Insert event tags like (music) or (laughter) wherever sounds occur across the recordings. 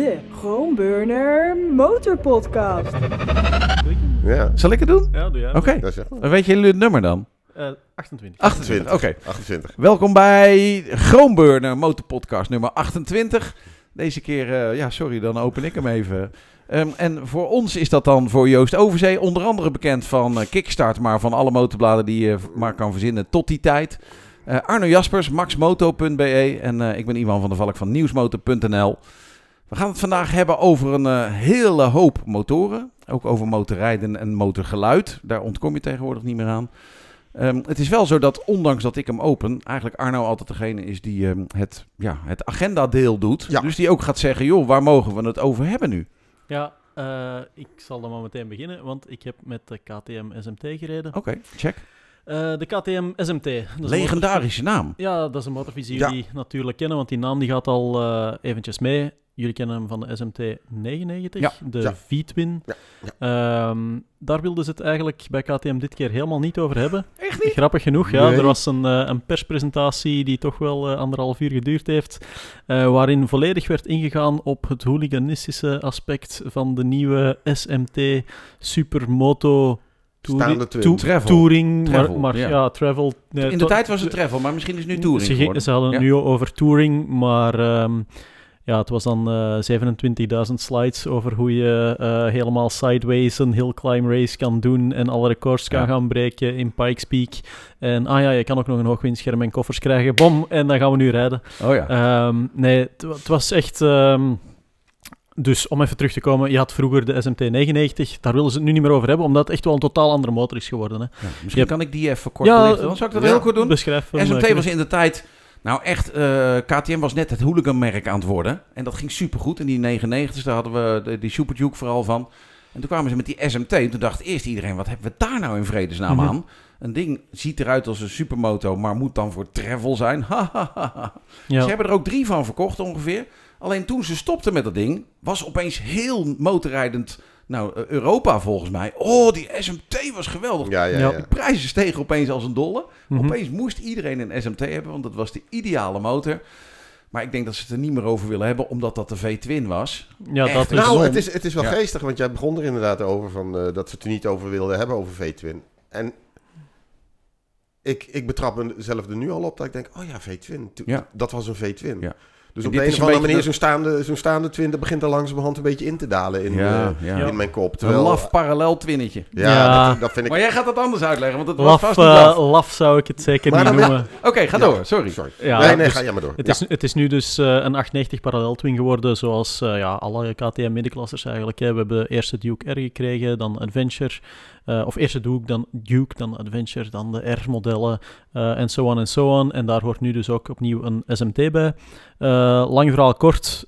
De Groenburner Motorpodcast. Ja, Zal ik het doen? Ja, doe jij. Oké. Dan Weet jullie het nummer dan? Eh, 28. 28. Oké. 28. Welkom bij Groenburner Motorpodcast nummer 28. Deze keer, eh, ja, sorry, dan open ik hem even. Ehm, en voor ons is dat dan voor Joost Overzee, onder andere bekend van eh, Kickstart, maar van alle motorbladen die je maar kan verzinnen tot die tijd. Eh, Arno Jaspers, maxmoto.be en eh, ik ben Ivan van der Valk van nieuwsmotor.nl. We gaan het vandaag hebben over een eh, hele hoop motoren. Ook over motorrijden en motorgeluid. Daar ontkom je tegenwoordig niet meer aan. Ehm, het is wel zo dat, ondanks dat ik hem open, eigenlijk Arno altijd degene is die ehm, het, ja, het agendadeel doet. Ja. Dus die ook gaat zeggen, joh, waar mogen we het over hebben nu? Ja, eh, ik zal dan maar meteen beginnen, want ik heb met de KTM SMT gereden. Oké, check. Eh, de KTM SMT. dat is een Legendarische naam. Ja, dat is een motorfiets die Ja. jullie natuurlijk kennen, want die naam die gaat al eventjes mee. Jullie kennen hem van de SMT 99, Ja. de Ja. V-Twin. Ja, Ehm, daar wilden ze het eigenlijk bij KTM dit keer helemaal niet over hebben. (laughs) Echt niet? Grappig genoeg, ja. Nee. Er was een, eh, een perspresentatie die toch wel eh, anderhalf uur geduurd heeft, eh, waarin volledig werd ingegaan op het hooliganistische aspect van de nieuwe SMT Supermoto Touri- Travel. Touring, Travel, maar, maar ja. ja. travel. nee, In de tijd was het travel, maar misschien is het nu touring ze, ze hadden het Ja. nu over touring, maar ehm, ja, het was dan eh 27.000 slides over hoe je eh, helemaal sideways een hill climb race kan doen en alle records kan Ja. gaan breken in Pikes Peak. En ah ja, je kan ook nog een hoog windscherm en koffers krijgen. Bom, en dan gaan we nu rijden. Oh ja. Ehm, nee, het, wa- het was echt... ehm, dus om even terug te komen, je had vroeger de SMT 99, daar willen ze het nu niet meer over hebben, omdat het echt wel een totaal andere motor is geworden. Hè. Ja, misschien je- kan ik die even kort Ja, belichten. Dan zal ik dat ja. heel kort doen. Beschrijf SMT eh, was in de tijd... Nou echt, eh, KTM was net het hooliganmerk aan het worden. En dat ging supergoed. In die 99 daar hadden we de, die Super Duke vooral van. En toen kwamen ze met die SMT. En toen dacht eerst iedereen, wat hebben we daar nou in vredesnaam Mhm. aan? Een ding ziet eruit als een supermoto, maar moet dan voor travel zijn. Ja. Ze hebben er ook drie van verkocht ongeveer. Alleen toen ze stopten met dat ding, was opeens heel motorrijdend... Nou, eh, Europa volgens mij. Oh, die SMT was geweldig. Ja, ja, Ja. De prijzen stegen opeens als een dolle. Mhm. Opeens moest iedereen een SMT hebben, want dat was de ideale motor. Maar ik denk dat ze het er niet meer over willen hebben, omdat dat de V-Twin was. Ja, Echt dat is... Nou, het is, het is wel Ja. geestig, want jij begon er inderdaad over van, eh, dat ze het er niet over wilden hebben, over V-Twin. En ik, ik betrap mezelf er nu al op dat ik denk, oh ja, V-Twin, Ja. dat was een V-Twin. Ja. Dus En op de een of een andere manier, de- zo'n staande, zo'n staande twin, dat begint er langzamerhand een beetje in te dalen in, Ja, eh, ja. in mijn kop. Een Terwijl, laf parallel twinnetje. Ja, Ja. Dat, dat vind ik... Maar jij gaat dat anders uitleggen, want het was Laf, vast niet eh, laf. laf zou ik het zeker Maar niet dan- noemen. Oké, ga Ja. door, sorry. Sorry. Ja, nee, nee, dus ga jij maar door. Het, Ja. is, het is nu dus eh, een 890 parallel twin geworden, zoals eh, ja, alle KTM middenklassers eigenlijk. Hè. We hebben eerst de Duke R gekregen, dan Adventure. Eh, of eerst de Duke, dan Duke, dan Adventure, dan de R-modellen eh, en zo on en zo on. En daar hoort nu dus ook opnieuw een SMT bij. Eh, lang verhaal kort,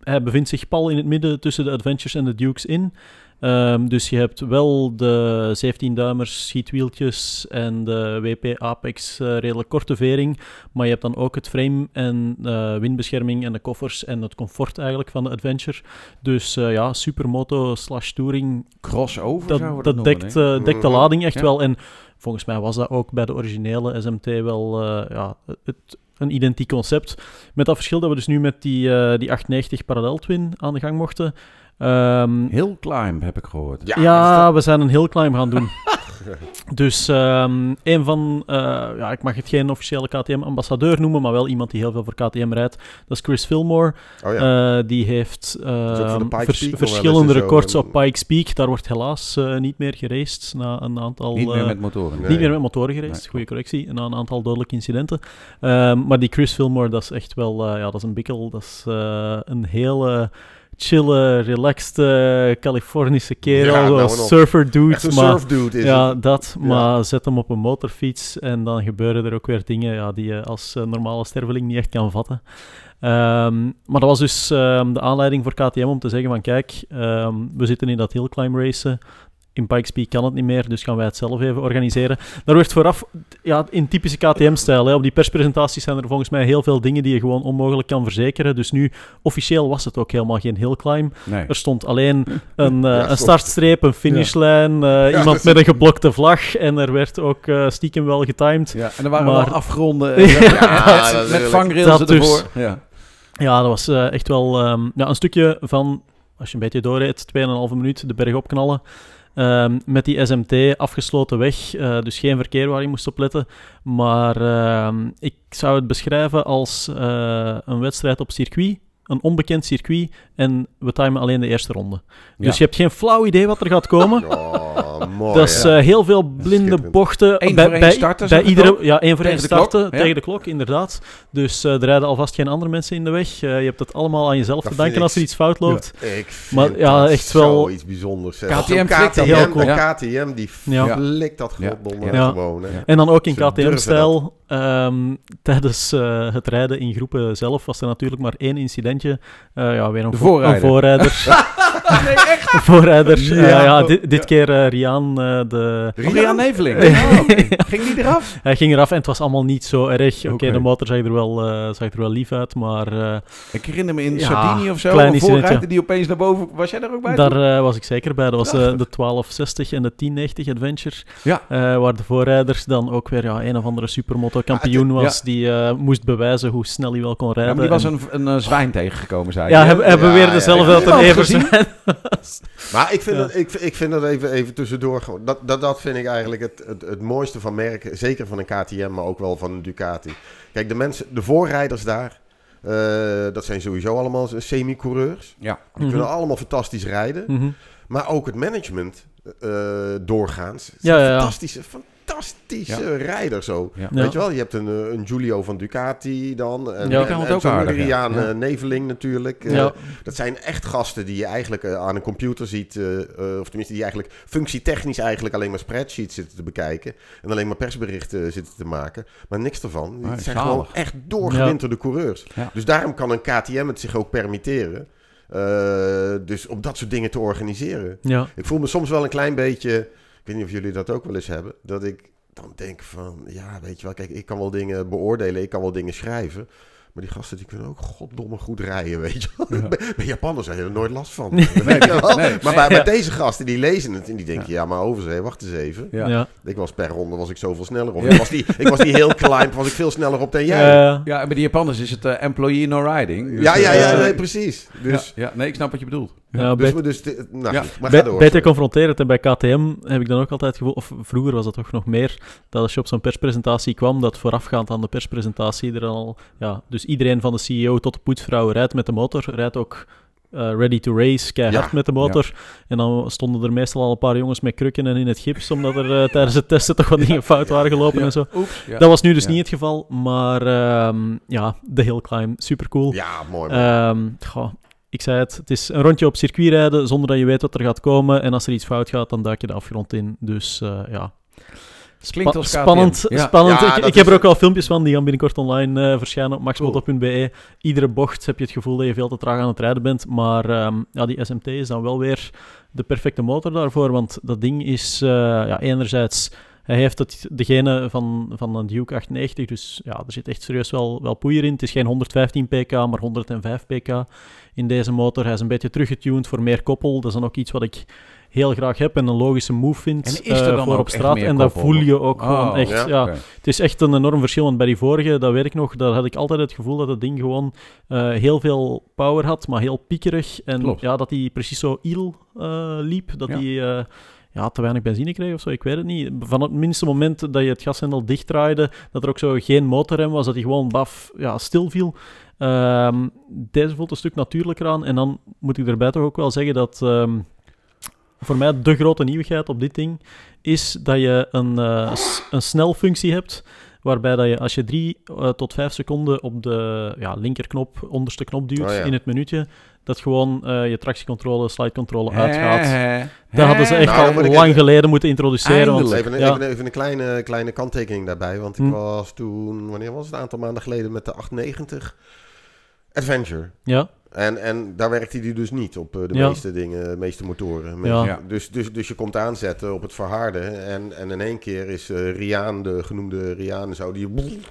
hij bevindt zich pal in het midden tussen de Adventures en de Dukes in. Ehm, dus je hebt wel de 17-duimers, schietwieltjes en de WP Apex eh, redelijk korte vering. Maar je hebt dan ook het frame en eh, windbescherming en de koffers en het comfort eigenlijk van de Adventure. Dus eh, ja, supermoto slash touring, Crossover dat, dat noemen, dekt, dekt de lading echt Ja. wel. En volgens mij was dat ook bij de originele SMT wel ja, het, een identiek concept. Met dat verschil dat we dus nu met die, die 890 Parallel Twin aan de gang mochten. Ehm, Hill Climb heb ik gehoord. Ja, ja, we zijn een heel klein gaan doen. (laughs) dus ehm, een van, eh, ja, ik mag het geen officiële KTM-ambassadeur noemen, maar wel iemand die heel veel voor KTM rijdt. Dat is Chris Fillmore. Oh ja. Eh, die heeft ehm, vers- verschillende en zo. records op Pikes Peak. Daar wordt helaas eh, niet meer geraced na een aantal... Niet meer met motoren. Nee. niet meer met motoren geraced, Nee, goede correctie, na een aantal dodelijke incidenten. Ehm, maar die Chris Fillmore, dat is echt wel, eh, ja, dat is een bikkel. Dat is eh, een hele chille, relaxed Californische kerel, Ja, nou surfer dude. Echt een maar, surfdude is ja, het. dat, Ja. maar zet hem op een motorfiets en dan gebeuren er ook weer dingen ja, die je als eh, normale sterveling niet echt kan vatten. Ehm, maar dat was dus ehm, de aanleiding voor KTM om te zeggen van kijk, ehm, we zitten in dat hill climb racen. In Pikes Peak kan het niet meer, dus gaan wij het zelf even organiseren. Daar werd vooraf, ja, in typische KTM-stijl, op die perspresentaties zijn er volgens mij heel veel dingen die je gewoon onmogelijk kan verzekeren. Dus nu, officieel was het ook helemaal geen hill climb. Nee. Er stond alleen (laughs) een, eh, Ja, een startstreep, een finishlijn, eh, iemand met een geblokte vlag en er werd ook eh, stiekem wel getimed. Ja, en er waren Maar- wel afgronden met- vangrails ervoor. dus. Ja. Ja, dat was echt wel ehm, ja, een stukje van, als je een beetje doorrijdt, 2,5 minuut de berg opknallen. Ehm, met die SMT afgesloten weg, eh, dus geen verkeer waar je moest op letten. Maar ehm, ik zou het beschrijven als eh, een wedstrijd op circuit, een onbekend circuit, en we timen alleen de eerste ronde. Dus Ja. je hebt geen flauw idee wat er gaat komen. (laughs) Oh, mooi. Dat is eh, heel veel blinde bochten. Eén bij, voor één bij, starten, bij iedere. Ja, één voor één Tegen de klok, starten ja. tegen de klok, inderdaad. Dus eh, er rijden alvast geen andere mensen in de weg. Eh, je hebt het allemaal aan jezelf Dat te danken als er iets fout loopt. Ik vind Maar ja, dat echt wel- zoiets bijzonders. hè. KTM dat heel cool. KTM die Ja. flikt dat Ja. gewoon. hè. Ja. En dan ook in KTM-stijl. ehm, tijdens eh, het rijden in groepen zelf was er natuurlijk maar één incidentje. Eh, ja, weer een, De vo- voorrijder. een voorrijder. (laughs) (laughs) nee, echt. Een voorrijder. Eh, Ja. ja, dit, dit keer eh, Riaan, eh, de... Rian Neveling. Ja. Oh, oké. Ging die eraf? Hij ging eraf en het was allemaal niet zo erg. Oké, de motor zag er, wel, eh, zag er wel lief uit, maar eh, Ik herinner me in Ja, Sardinië of zo, een voorrijder die opeens naar boven... Was jij daar ook bij? daar eh, was ik zeker bij. Dat was de 1260 en de 1090 Adventure. Ja. Eh, waar de voorrijders dan ook weer ja, een of andere supermoto-kampioen Ah, was. Die eh, moest bewijzen hoe snel hij wel kon Ja, rijden. maar die was En- een, een zwijn tegengekomen, zei Ja, hij, hij Ja, beweerde ja, ja. (laughs) Maar ik vind, Ja. dat, ik, ik vind dat even, even tussendoor. gewoon- Dat, dat, dat vind ik eigenlijk het, het, het mooiste van merken. Zeker van een KTM, maar ook wel van een Ducati. Kijk, de mensen, de voorrijders daar. eh, dat zijn sowieso allemaal semi-coureurs. Ja. Die Mhm. kunnen allemaal fantastisch rijden. Mhm. Maar ook het management eh, doorgaans. Het Ja, zijn ja, ja. Fantastische, rijders zo. Ja. Ja. Weet je wel, je hebt een, eh, een Giulio van Ducati dan. En, Ja. kan het en ook aardig, ja. Eh, Neveling natuurlijk. Eh. Dat zijn echt gasten die je eigenlijk aan een computer ziet. eh, eh, of tenminste, die eigenlijk functietechnisch eigenlijk alleen maar spreadsheets zitten te bekijken. En alleen maar persberichten zitten te maken. Maar niks ervan. Ah, Het zijn zalig. gewoon echt doorgewinterde coureurs. Ja. Dus daarom kan een KTM het zich ook permitteren. eh, dus om dat soort dingen te organiseren. Ja. Ik voel me soms wel een klein beetje. Ik weet niet of jullie dat ook wel eens hebben. Dat ik dan denk van. Ja, weet je wel. Kijk, ik kan wel dingen beoordelen. Ik kan wel dingen schrijven. Maar die gasten die kunnen ook goddomme goed rijden, weet je wel. Ja. (laughs) Bij, Japanners heb je er nooit last van. Nee, (laughs) nee, maar nee. bij, bij deze gasten, die lezen het en die denken... Ja, maar overzee, wacht eens even. Ja. Ja. Ik was per ronde was ik zoveel sneller. Ja. ik, was die, ik was die heel climb, was ik veel sneller op dan jij. Ja. Ja, en bij de Japanners is het eh, employee no riding. Dus, ja, ja, ja, eh, nee, precies. Dus, ja, ja, nee, ik snap wat je bedoelt. Ja, dus, bij- dus, dit- nou, Ja. goed, maar Bij- ga door. Beter confronterend. En bij KTM heb ik dan ook altijd het gevoel, of vroeger was dat toch nog meer, dat als je op zo'n perspresentatie kwam, dat voorafgaand aan de perspresentatie er al, ja, dus iedereen van de CEO tot de poetsvrouw rijdt met de motor, rijdt ook eh, ready to race, keihard Ja. met de motor. En dan stonden er meestal al een paar jongens met krukken en in het gips, omdat er eh, tijdens het testen toch wat dingen fout waren gelopen en zo. Oeps. Dat was nu dus niet het geval, maar ehm, ja, de hill climb, super cool. Ja, mooi. Ehm, goh, ik zei het, het is een rondje op circuit rijden zonder dat je weet wat er gaat komen. En als er iets fout gaat, dan duik je de afgrond in. Dus eh, ja. Klinkt als KTM. spannend. Ja. spannend. Ja, ik heb er ook het. wel filmpjes van, die gaan binnenkort online eh, verschijnen op maxmoto.be. Iedere bocht heb je het gevoel dat je veel te traag aan het rijden bent. Maar ehm, ja, die SMT is dan wel weer de perfecte motor daarvoor. Want dat ding is eh, ja, enerzijds... Hij heeft het, degene van, van een Duke 890, dus ja, er zit echt serieus wel, wel poeier in. Het is geen 115 pk, maar 105 pk in deze motor. Hij is een beetje teruggetuned voor meer koppel. Dat is dan ook iets wat ik heel graag heb en een logische move vind En is er eh, dan voor ook op straat. En dat voel je ook Oh, gewoon echt. ja? Het is echt een enorm verschil, want bij die vorige, dat weet ik nog, daar had ik altijd het gevoel dat het ding gewoon eh, heel veel power had, maar heel piekerig. En Klopt. ja, dat hij precies zo il eh, liep, dat hij ja, te weinig benzine kreeg of zo, ik weet het niet. Van het minste moment dat je het gashendel dichtdraaide, dat er ook zo geen motorrem was, dat hij gewoon baf ja, stil viel. Ehm, deze voelt een stuk natuurlijker aan. En dan moet ik erbij toch ook wel zeggen dat ehm, voor mij de grote nieuwigheid op dit ding is dat je een, eh, s- een snelfunctie hebt. Waarbij dat je als je 3 tot 5 seconden op de ja, linkerknop, onderste knop duwt Oh ja. in het minuutje, dat gewoon eh, je tractiecontrole, slidecontrole uitgaat. Dat hadden ze echt Nou, al lang even- geleden moeten introduceren. Want. Even, ja. even, even een kleine, kleine kanttekening daarbij. Want ik Hm. was toen, wanneer was het? Een aantal maanden geleden met de 890 Adventure. ja, En, en daar werkte hij dus niet op eh, de Ja. meeste dingen, de meeste motoren. Ja. Ja. Dus, dus, dus je komt aanzetten op het verharde. En, en in één keer is eh Riaan, de genoemde Riaan zo, die,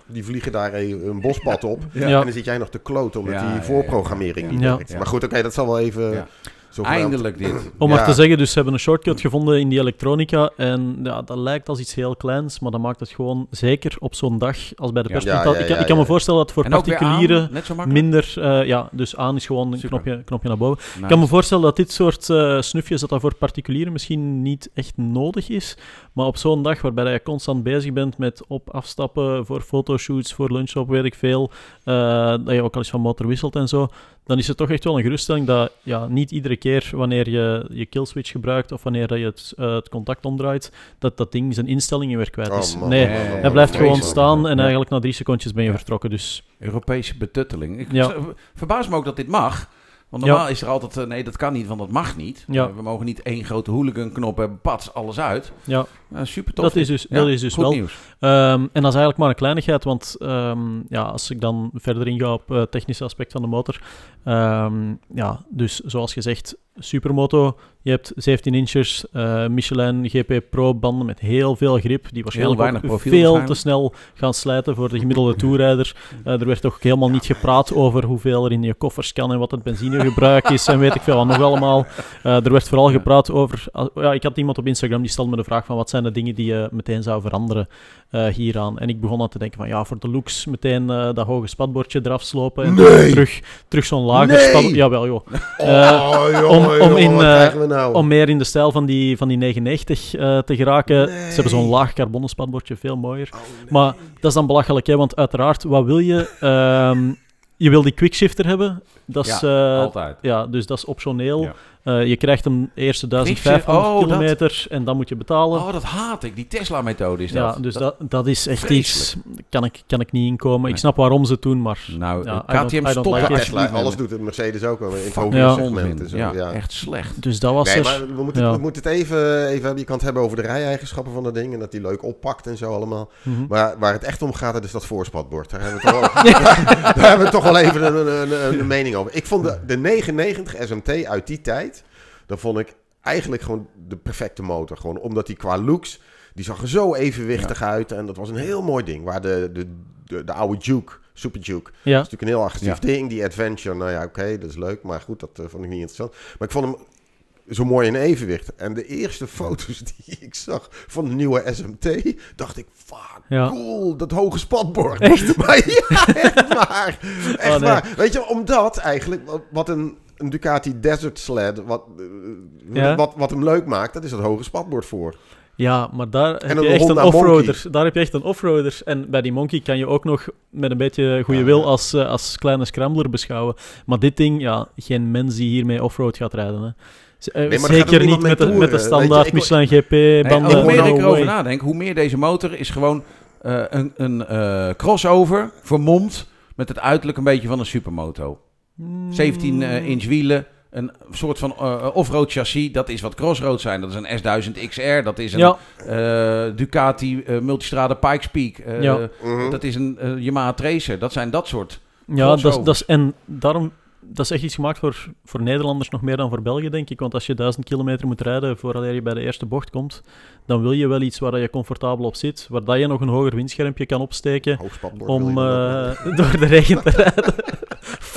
die vliegen daar een bospad op. Ja. Ja. En dan zit jij nog te kloten omdat Ja, die ja, ja, voorprogrammering niet ja. werkt. Ja. Maar goed, oké, dat zal wel even... Zogenaamd- Eindelijk dit. Om Ja. maar te zeggen, dus ze hebben een shortcut gevonden in die elektronica. En ja, dat lijkt als iets heel kleins, maar dat maakt het gewoon zeker op zo'n dag als bij de Ja. perspresentatie. Ja, ja, ik, kan- ja, ik kan me voorstellen dat voor particulieren minder. eh, ja, dus aan is gewoon een Super. knopje, knopje naar boven. Nice. Ik kan me voorstellen dat dit soort eh, snufjes dat dat voor particulieren misschien niet echt nodig is. Maar op zo'n dag waarbij je constant bezig bent met op afstappen voor fotoshoots, voor lunch op weet ik veel, eh, dat je ook al eens van motor wisselt en zo, dan is het toch echt wel een geruststelling dat ja, niet iedere keer wanneer je je killswitch gebruikt of wanneer dat je het, eh, het contact omdraait, dat dat ding zijn instellingen weer kwijt Oh, is. man, nee, man, man, man, hij man. blijft gewoon staan en eigenlijk na drie secondjes ben je Ja. vertrokken. Dus Europese betutteling. Ik Ja. verbaas me ook dat dit mag. Want Ja. normaal is er altijd, eh, nee, dat kan niet, want dat mag niet. Ja. Eh, we mogen niet één grote hooligan-knop hebben, pats, alles uit. ja, super tof. dat is dus, Ja, dat is dus goed wel. nieuws. Ehm, en dat is eigenlijk maar een kleinigheid, want ehm, ja, als ik dan verder inga op het technische aspect van de motor. ehm, ja, dus zoals gezegd, supermoto. Je hebt 17 inches eh, Michelin GP Pro banden met heel veel grip, die waarschijnlijk ook veel te snel gaan slijten voor de gemiddelde toerrijder. (laughs) Eh, er werd ook helemaal niet gepraat over hoeveel er in je koffers kan en wat het benzinegebruik is en weet ik veel wat nog allemaal. Eh, er werd vooral gepraat over... ja, ik had iemand op Instagram die stelde me de vraag van wat zijn de dingen die je meteen zou veranderen hieraan. En ik begon aan te denken van ja, voor de looks meteen dat hoge spatbordje eraf slopen en Nee! terug, terug zo'n lager Nee! spatbord. Jawel joh. Oh, jongen, om- in, eh, nou? Om meer in de stijl van die, van die 990 eh, te geraken. Nee. Ze hebben zo'n laag carbonnen spatbordje, veel mooier. Oh, nee. Maar dat is dan belachelijk, hè? want uiteraard, wat wil je? (laughs) Ehm, je wil die quickshifter hebben. Dat is, Ja, eh, altijd. ja, dus dat is optioneel. Ja. Eh, je krijgt hem eerste 1500 oh, dat- kilometer en dan moet je betalen. Oh, dat haat ik. Die Tesla-methode is dat. ja, dus dat, dat is echt Vreselijk. iets... Kan ik, kan ik niet inkomen. Nee. Ik snap waarom ze het doen, maar... Nou, Ja, KTM stopt like Tesla, alles doet het. Mercedes ook wel. In het ja. segment. zo, Ja, ja. echt slecht. Dus dat was Nee, er... maar we moeten, ja. we moeten het even, even hebben. Je kan het hebben over de rijeigenschappen van dat ding. En dat die leuk oppakt en zo allemaal. Mhm. Maar waar het echt om gaat, dat is dat voorspatbord. Daar hebben we toch wel, (laughs) daar hebben we toch wel even een, een, een, een mening over. Ik vond de, de 990 SMT uit die tijd, dat vond ik eigenlijk gewoon de perfecte motor. Gewoon omdat die qua looks, die zag er zo evenwichtig uit. En dat was een heel mooi ding. Waar de, de, de, de oude Duke, Super Duke, Ja, dat is natuurlijk een heel agressief Ja. ding. Die Adventure, nou ja, oké, dat is leuk. Maar goed, dat eh, vond ik niet interessant. Maar ik vond hem zo mooi in evenwicht. En de eerste (laughs) foto's die ik zag van de nieuwe SMT, dacht ik, fuck, Ja. cool, dat hoge spatbord. Echt? (laughs) Maar ja, echt waar. Echt Oh, nee. waar. Weet je, omdat eigenlijk, wat een, een Ducati Desert Sled, wat, eh, Ja. wat, wat hem leuk maakt, dat is dat hoge spatbord voor. Ja, maar daar heb je echt een offroader. Daar heb je echt een offroader. En bij die Monkey kan je ook nog met een beetje goede Ja, wil ja. als, eh, als kleine scrambler beschouwen. Maar dit ding, ja, geen mens die hiermee offroad gaat rijden. Hè. Z- eh, ook Zeker niet met de, met de standaard je, ik- Michelin GP-banden. Nee, hoe meer no ik erover way. nadenk, hoe meer deze motor is gewoon eh, een, een eh, crossover, vermomd, met het uiterlijk een beetje van een supermoto. Mm. 17 eh, inch wielen, een soort van eh, offroad chassis, dat is wat crossroad zijn. Dat is een S1000 XR, dat is een Ja, eh, Ducati eh, Multistrada Pikes Peak, eh, Ja. Mhm. dat is een Yamaha Tracer. Dat zijn dat soort. ja dat, is- crossovers. dat is, en daarom... Dat is echt iets gemaakt voor, voor Nederlanders nog meer dan voor België, denk ik. Want als je duizend kilometer moet rijden voordat je bij de eerste bocht komt, dan wil je wel iets waar je comfortabel op zit, waar dat je nog een hoger windschermpje kan opsteken. Om eh, (laughs) door de regen te rijden.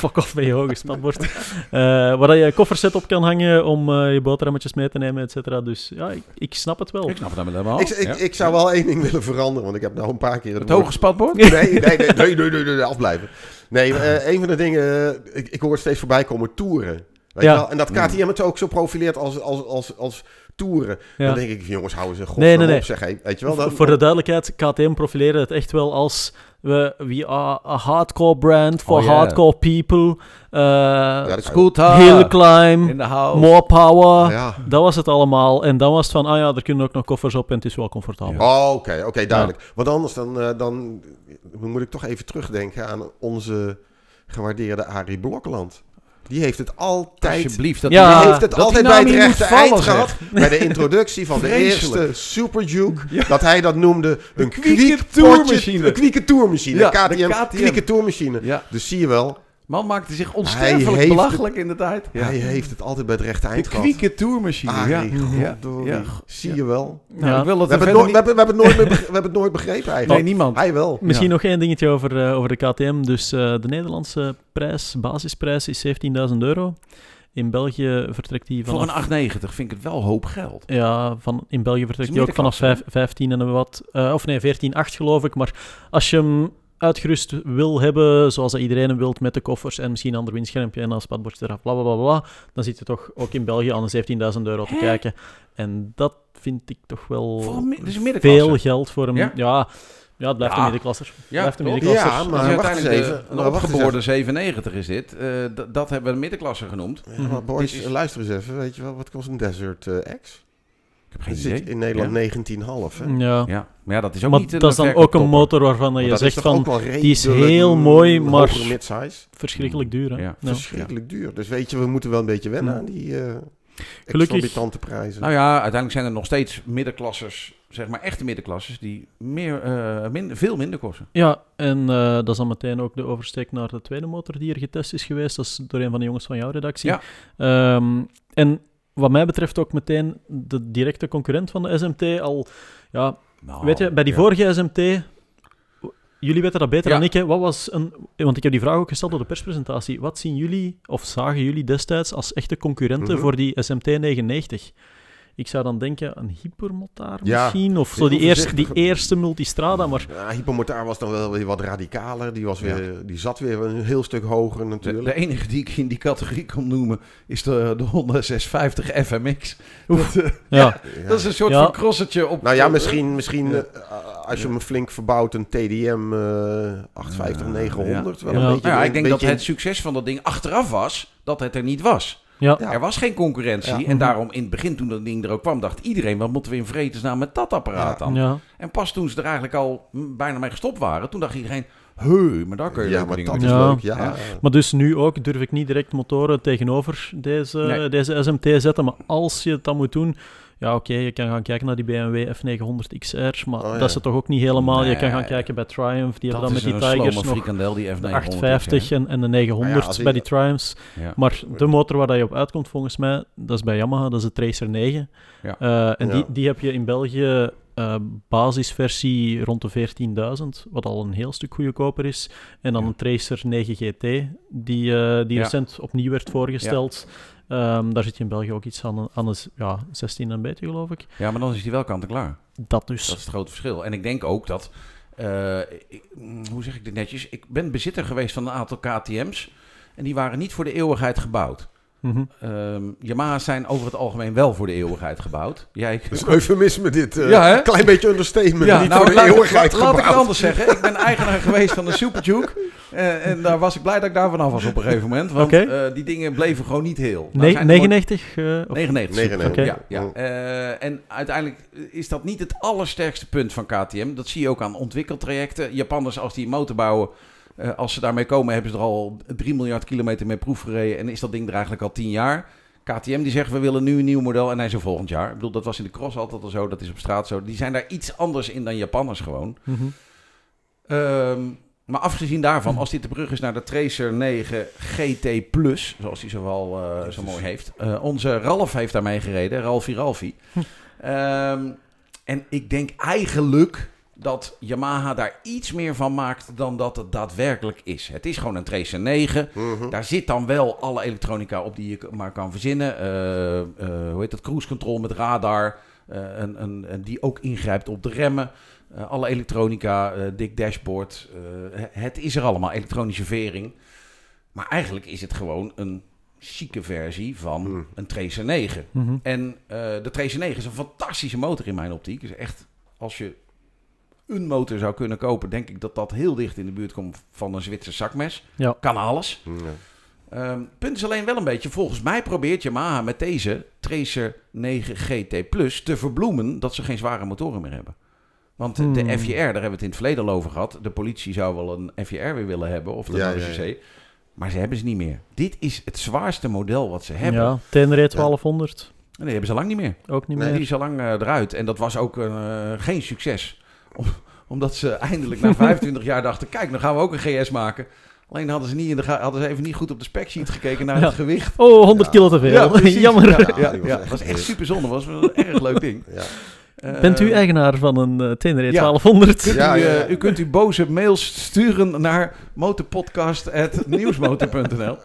Fuck off met je hoge spatbord. (laughs) Eh waar dat je een kofferset op kan hangen om eh, je boterhammetjes mee te nemen, et cetera. Dus ja, ik, ik snap het wel. Ik snap het helemaal. ik, ik, Ja. ik zou wel één ding willen veranderen, want ik heb nou een paar keer het hoge spatbord? Nee, nee, nee, nee, nee, nee, nee, nee, afblijven. Nee, eh, een van de dingen, ik, ik hoor het steeds voorbij komen, toeren. Weet Ja. je wel? En dat KTM het ook zo profileert als, als, als, als toeren. Ja. Dan denk ik, jongens, houden ze god Nee, nee, nee. op, zeg. Hey, weet je wel? Dan, Voor de duidelijkheid, KTM profileren het echt wel als we we are a hardcore brand for Oh, ja. hardcore people. Ja, goed. Scooter. hill climb, In de house. more power. Ja. Dat was het allemaal. En dan was het van, ah ja, er kunnen ook nog koffers op en het is wel comfortabel. Oh, oké, oké, duidelijk. Want anders dan, eh, dan moet ik toch even terugdenken aan onze gewaardeerde Arie Blokland. Die heeft het altijd Alsjeblieft. Dat Ja, die heeft het dat altijd die bij het rechte eind gehad. Bij de (laughs) introductie van de eerste Super Duke. Dat hij dat noemde een kwieke potje- Een kwieke toermachine. Ja, KTM, de KTM. kwieke toermachine. Ja. Dus zie je wel, Man maakte zich onsterfelijk belachelijk in de tijd. Ja. hij heeft het altijd bij het rechte De eind gehad. kwieke tourmachine. ja. Arie, Ja. Ja. Zie je wel. Nou, ik wil We hebben, het nooit, we, hebben, we, hebben het nooit meer beg- we hebben het nooit begrepen eigenlijk. Nee, niemand. Hij wel. Misschien Ja. nog één dingetje over, eh, over de KTM. Dus eh, de Nederlandse prijs, basisprijs is 17.000 euro. In België vertrekt die Voor vanaf... een 890 vind ik het wel hoop geld. Ja, van, in België vertrekt hij ook vanaf middenklasse, vijf- 15 en wat. eh, of nee, 14,8 geloof ik. Maar als je hem uitgerust wil hebben, zoals dat iedereen hem wilt, met de koffers en misschien een ander windschermpje en een spatbord eraf, bla bla bla bla, dan zit je toch ook in België aan de 17.000 euro te Hè? kijken. En dat vind ik toch wel veel geld voor hem. Ja? Ja, ja, het blijft Ja. een middenklasser. Ja, blijft een middenklasser. Ja, Maar maar wacht eens de- even. een Nou, eens opgeboorde 97 is dit. Eh, dat hebben we een middenklasse genoemd. Ja, maar boys, Dit is- luister eens even. Weet je wel, wat kost een Desert eh, X? Ik heb geen idee. in Nederland Ja. 19,5. hè? Ja. Ja, maar ja, dat is ook Maar niet een dat is dan ook een motor waarvan je zegt van die is heel mooi, maar- verschrikkelijk duur. Hè? Ja. Ja. Verschrikkelijk duur. Dus weet je, we moeten wel een beetje wennen Ja. aan die eh Gelukkig- exorbitante prijzen. Nou ja, uiteindelijk zijn er nog steeds middenklassers, zeg maar echte middenklassers, die meer, eh, min- veel minder kosten. Ja, en eh, dat is dan meteen ook de oversteek naar de tweede motor die er getest is geweest. Dat is door een van de jongens van jouw redactie. Ja. Ehm, en wat mij betreft ook meteen de directe concurrent van de SMT. Al, ja, Nou, weet je, bij die ja. vorige SMT, jullie weten dat beter Ja. dan ik. Hè, wat was een, want ik heb die vraag ook gesteld op de perspresentatie. Wat zien jullie, of zagen jullie destijds als echte concurrenten Mhm. voor die SMT 99? Ik zou dan denken een hypermotaar Ja, misschien, of zo die eerste, die eerste multistrada, maar Ja, Hypermotaar was dan wel weer wat radicaler. Die, was weer, die zat weer een heel stuk hoger natuurlijk. de enige die ik in die categorie kon noemen is de, de Honda 650 FMX. Dat, ja. (laughs) Ja. dat is een soort Ja. van crossertje op... Nou ja, misschien, misschien Ja. eh, als je hem flink verbouwt, een TDM eh 850 900. Wel Ja. een beetje, Nou ja, ik denk dat het succes van dat ding achteraf was dat het er niet was. Ja. Er was geen concurrentie. Ja. En daarom in het begin, toen dat ding er ook kwam, dacht iedereen: wat moeten we in vredesnaam met dat apparaat Ja. dan? ja. En pas toen ze er eigenlijk al bijna mee gestopt waren, toen dacht iedereen: heu, maar daar kun je Ja, maar dat is Ja. leuk. Ja. Ja. Maar dus nu ook durf ik niet direct motoren tegenover deze, Nee. deze SMT zetten. Maar als je het dan moet doen, ja oké, je kan gaan kijken naar die BMW F900 XR, maar Oh, ja. dat is het toch ook niet helemaal. Je kan gaan kijken bij Triumph, die Dat hebben dan met die Tigers nog frikandel, die F900. de 850 en, en de 900 Maar ja, als bij die Triumphs. Ja. Maar de motor waar dat je op uitkomt volgens mij, dat is bij Yamaha, dat is de Tracer 9. Ja. Eh, en Ja. die, die heb je in België eh, basisversie rond de 14.000, wat al een heel stuk goedkoper is. En dan Ja. een Tracer 9 GT, die, eh, die Ja. recent opnieuw werd voorgesteld. Ehm, daar zit je in België ook iets aan, aan de ja, 16 en beetje, geloof ik. ja, maar dan is die wel kant-en-klaar. Dat dus. Dat is het grote verschil. En ik denk ook dat, eh, ik- mm, hoe zeg ik dit netjes? Ik ben bezitter geweest van een aantal KTM's. En die waren niet voor de eeuwigheid gebouwd. Mhm. Ehm Yamaha's zijn over het algemeen wel voor de eeuwigheid gebouwd. Jij, Dat is een eufemisme dit. eh, Ja, hè? Klein beetje understatement. Ja, niet nou, voor de laat, eeuwigheid laat, laat ik het anders zeggen. Ik ben eigenaar geweest van een Super Duke. Eh, en daar was ik blij dat ik daar vanaf was op een gegeven moment. Want Oké. eh, die dingen bleven gewoon niet heel. Nou Ne- zijn er mooi- 99? eh, of- 99. 99. Oké. Ja, ja. En uiteindelijk is dat niet het allersterkste punt van KTM. Dat zie je ook aan ontwikkeltrajecten. Japanners, als die motor bouwen, eh, als ze daarmee komen, hebben ze er al 3 miljard kilometer mee proef gereden. En is dat ding er eigenlijk al 10 jaar. KTM die zegt, we willen nu een nieuw model en hij is er volgend jaar. Ik bedoel, dat was in de cross altijd al zo, dat is op straat zo. Die zijn daar iets anders in dan Japanners gewoon. Mhm. Ehm, maar afgezien daarvan, als dit de brug is naar de Tracer 9 GT Plus, zoals hij zowel eh zo mooi heeft. eh, onze Ralf heeft daarmee gereden, Ralfie Ralfie. Ehm, en ik denk eigenlijk dat Yamaha daar iets meer van maakt dan dat het daadwerkelijk is. Het is gewoon een Tracer 9. Mhm. Daar zit dan wel alle elektronica op die je maar kan verzinnen. Eh, eh, hoe heet dat? Cruise control met radar. eh, een, een, een die ook ingrijpt op de remmen. Eh, alle elektronica, eh, dik dashboard. eh, he- het is er allemaal, elektronische vering. Maar eigenlijk is het gewoon een chique versie van Hmm. een Tracer 9. Mhm. En eh, de Tracer 9 is een fantastische motor in mijn optiek. Is echt, als je een motor zou kunnen kopen, denk ik dat dat heel dicht in de buurt komt van een Zwitser zakmes. Ja. Kan alles. Ja. Ehm, punt is alleen wel een beetje, volgens mij probeert Yamaha met deze Tracer 9 GT Plus te verbloemen dat ze geen zware motoren meer hebben. Want Hmm. de FJR, daar hebben we het in het verleden al over gehad. De politie zou wel een FJR weer willen hebben, of de Ja, ja, ja, ja. Maar ze hebben ze niet meer. Dit is het zwaarste model wat ze hebben. Ja, Tenere 1200, En die hebben ze lang niet meer. ook niet Nee, Die meer. is al lang eh, eruit. En dat was ook eh, geen succes. Om- omdat ze eindelijk na (laughs) 25 jaar dachten... kijk, dan gaan we ook een GS maken. Alleen hadden ze, niet in de hadden ze even niet goed op de specsheet gekeken naar Ja. het gewicht. Oh, 100 Ja. kilo te veel. Ja. (laughs) Jammer. Ja, was ja, echt dat was echt super zonde. was wel een erg leuk ding. (laughs) Ja. Eh, Bent u eigenaar van een eh Tenere ja. 1200? Kunt Ja, u, ja, eh, ja. u kunt u boze mails sturen naar motorpodcast.nieuwsmotor.nl.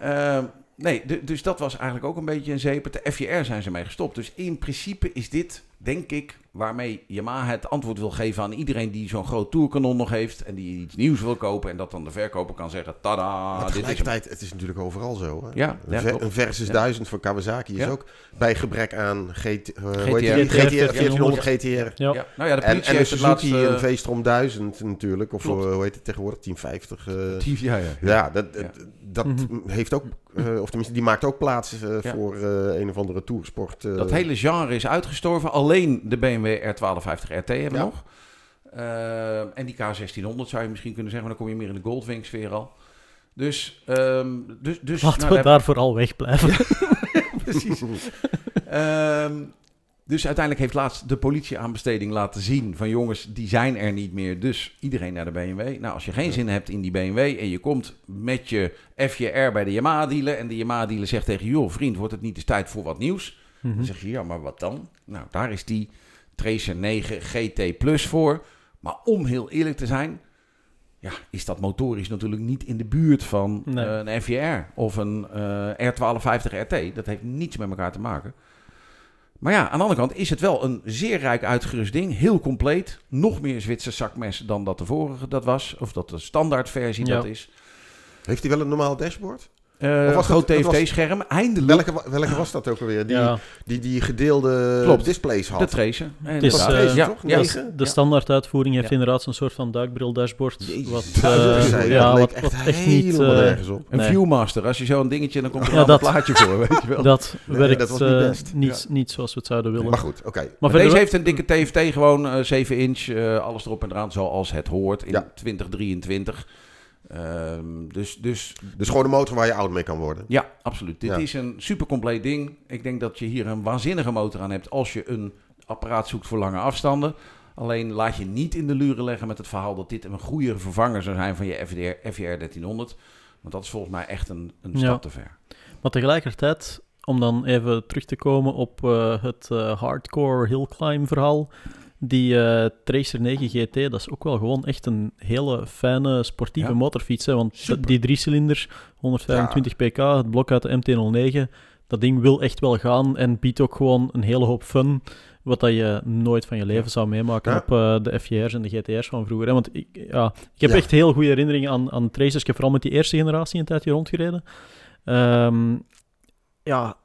Ehm, nee, du- dus dat was eigenlijk ook een beetje een zeep. De FJR zijn ze mee gestopt. Dus in principe is dit, denk ik, waarmee Yamaha het antwoord wil geven aan iedereen die zo'n groot tourkanon nog heeft. En die iets nieuws wil kopen. En dat dan de verkoper kan zeggen, tada, Maar dit is hem. het is natuurlijk overal zo. Hè? Ja, Een ja, ver- klopt. een Versus Ja. 1000 van Kawasaki is Ja. ook bij gebrek aan GT, hoe GTR. GTR GTR 1400 GTR. Ja. Ja, nou ja, de En, en de heeft het Suzuki laatste... een V-Strom 1000 natuurlijk. Of Klopt. eh, hoe heet het tegenwoordig? 1050. eh. (laughs) Ja, ja. ja, dat, Ja. dat Mhm. heeft ook, eh, of tenminste, die maakt ook plaats Ja. voor eh, een of andere toursport. eh. Dat hele genre is uitgestorven. Alleen de BMW R1250 RT hebben we Ja. nog. Eh, en die K1600 zou je misschien kunnen zeggen, maar dan kom je meer in de Goldwing sfeer al. Dus, ehm, dus, dus Laten nou, we daar vooral wegblijven. (laughs) precies. Ehm, dus uiteindelijk heeft laatst de politieaanbesteding laten zien van jongens, die zijn er niet meer. Dus iedereen naar de BMW. Nou, als je geen Ja. zin hebt in die BMW en je komt met je FJR bij de Yamaha dealer en de Yamaha dealer zegt tegen je, joh vriend, wordt het niet eens tijd voor wat nieuws? Mhm. Dan zeg je, ja, maar wat dan? Nou, daar is die Tracer 9 GT Plus voor. Maar om heel eerlijk te zijn, ja, is dat motorisch natuurlijk niet in de buurt van Nee. eh, een FJR of een eh, R1250 RT. Dat heeft niets met elkaar te maken. Maar ja, aan de andere kant is het wel een zeer rijk uitgerust ding. Heel compleet. Nog meer Zwitser zakmes dan dat de vorige dat was. Of dat de standaardversie Ja. dat is. Heeft hij wel een normaal dashboard? Eh Of was groot TFT-scherm. Eindelijk Welke, welke was dat ook alweer? Die, ja, die, die gedeelde Klopt. displays had. de Tracer. En Het is, eh, ja, toch? ja, de, Ja. standaarduitvoering heeft Ja. inderdaad zo'n soort van duikbril-dashboard. Jezus, Wat, eh, je. ja, wat, echt echt niet... helemaal nergens op. Een Nee. Viewmaster. Als je zo'n dingetje, dan komt er een plaatje voor, weet je wel. dat Nee, werkt dat was niet eh, best. niet, niet zoals we het zouden willen. Maar goed, oké. Maar deze heeft een dikke TFT, gewoon eh 7 inch, eh, alles erop en eraan, zoals het hoort in Ja. 2023. Ehm, dus, dus Dus gewoon een motor waar je oud mee kan worden. ja, absoluut. Dit Ja. is een super compleet ding. Ik denk dat je hier een waanzinnige motor aan hebt als je een apparaat zoekt voor lange afstanden. Alleen laat je niet in de luren leggen met het verhaal dat dit een goede vervanger zou zijn van je FDR, FJR 1300. Want dat is volgens mij echt een, een Ja. stap te ver. Maar tegelijkertijd, om dan even terug te komen op eh, het eh, hardcore hill climb verhaal. Die eh, Tracer 9 GT, dat is ook wel gewoon echt een hele fijne sportieve Ja. motorfiets. Hè? Want Super. die driecilinder, 125 pk, het blok uit de MT-09, dat ding wil echt wel gaan en biedt ook gewoon een hele hoop fun. Wat dat je nooit van je leven Ja. zou meemaken op eh, de FJR's en de GTR's van vroeger. Hè? Want ik, ja, ik heb echt heel goede herinneringen aan, aan Tracers. Ik heb vooral met die eerste generatie een tijdje rondgereden. Ehm, ja,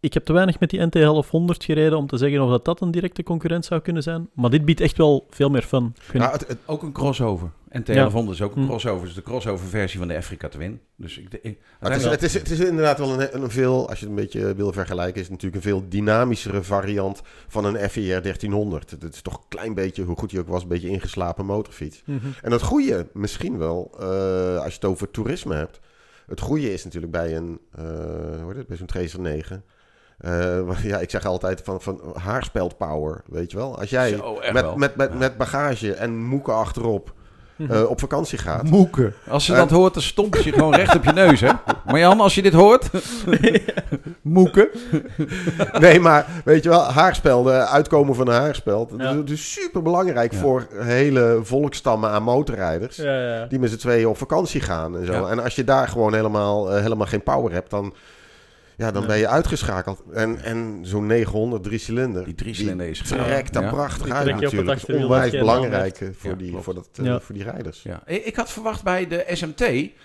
ik heb te weinig met die NT 1100 gereden om te zeggen of dat, dat een directe concurrent zou kunnen zijn. Maar dit biedt echt wel veel meer fun. Ja, het, het- Ook een crossover. Ja. 1100 is ook een Hm. crossover. Dus de crossover versie van de Africa Twin. Dus ik, het, is, het, is, het is inderdaad wel een, een veel, als je het een beetje wil vergelijken, is het natuurlijk een veel dynamischere variant van een FIR 1300. Het is toch een klein beetje, hoe goed hij ook was, een beetje ingeslapen motorfiets. Mhm. En het goede, misschien wel, eh, als je het over toerisme hebt. Het goede is natuurlijk bij een, eh hoe heet het, bij zo'n Tracer 9. Eh, maar (laughs) ja, ik zeg altijd van, van haarspeld power, weet je wel. Als jij Zo, echt wel. met, met, met, met bagage en moeken achterop Mhm. eh, op vakantie gaat. Moeken. Als ze Eh. dat hoort, dan stompt je gewoon recht op je neus, hè? Marjan, als je dit hoort... (laughs) Moeken. Nee, maar weet je wel, haarspelden, uitkomen van een haarspeld. Ja. Dat is super belangrijk Ja. voor hele volkstammen aan motorrijders. Ja, ja, ja. Die met z'n tweeën op vakantie gaan en zo. Ja. En als je daar gewoon helemaal, helemaal geen power hebt, dan, ja, dan ben je uitgeschakeld. En, en zo'n 900 drie cilinder. Die driecilinder is gaaf. trekt daar Ja. prachtig Die uit het natuurlijk. Dat is achterwiel onwijs belangrijk eh, voor, Ja, die, klopt. voor, dat, eh, Ja. voor die rijders. Ja. Ik had verwacht bij de SMT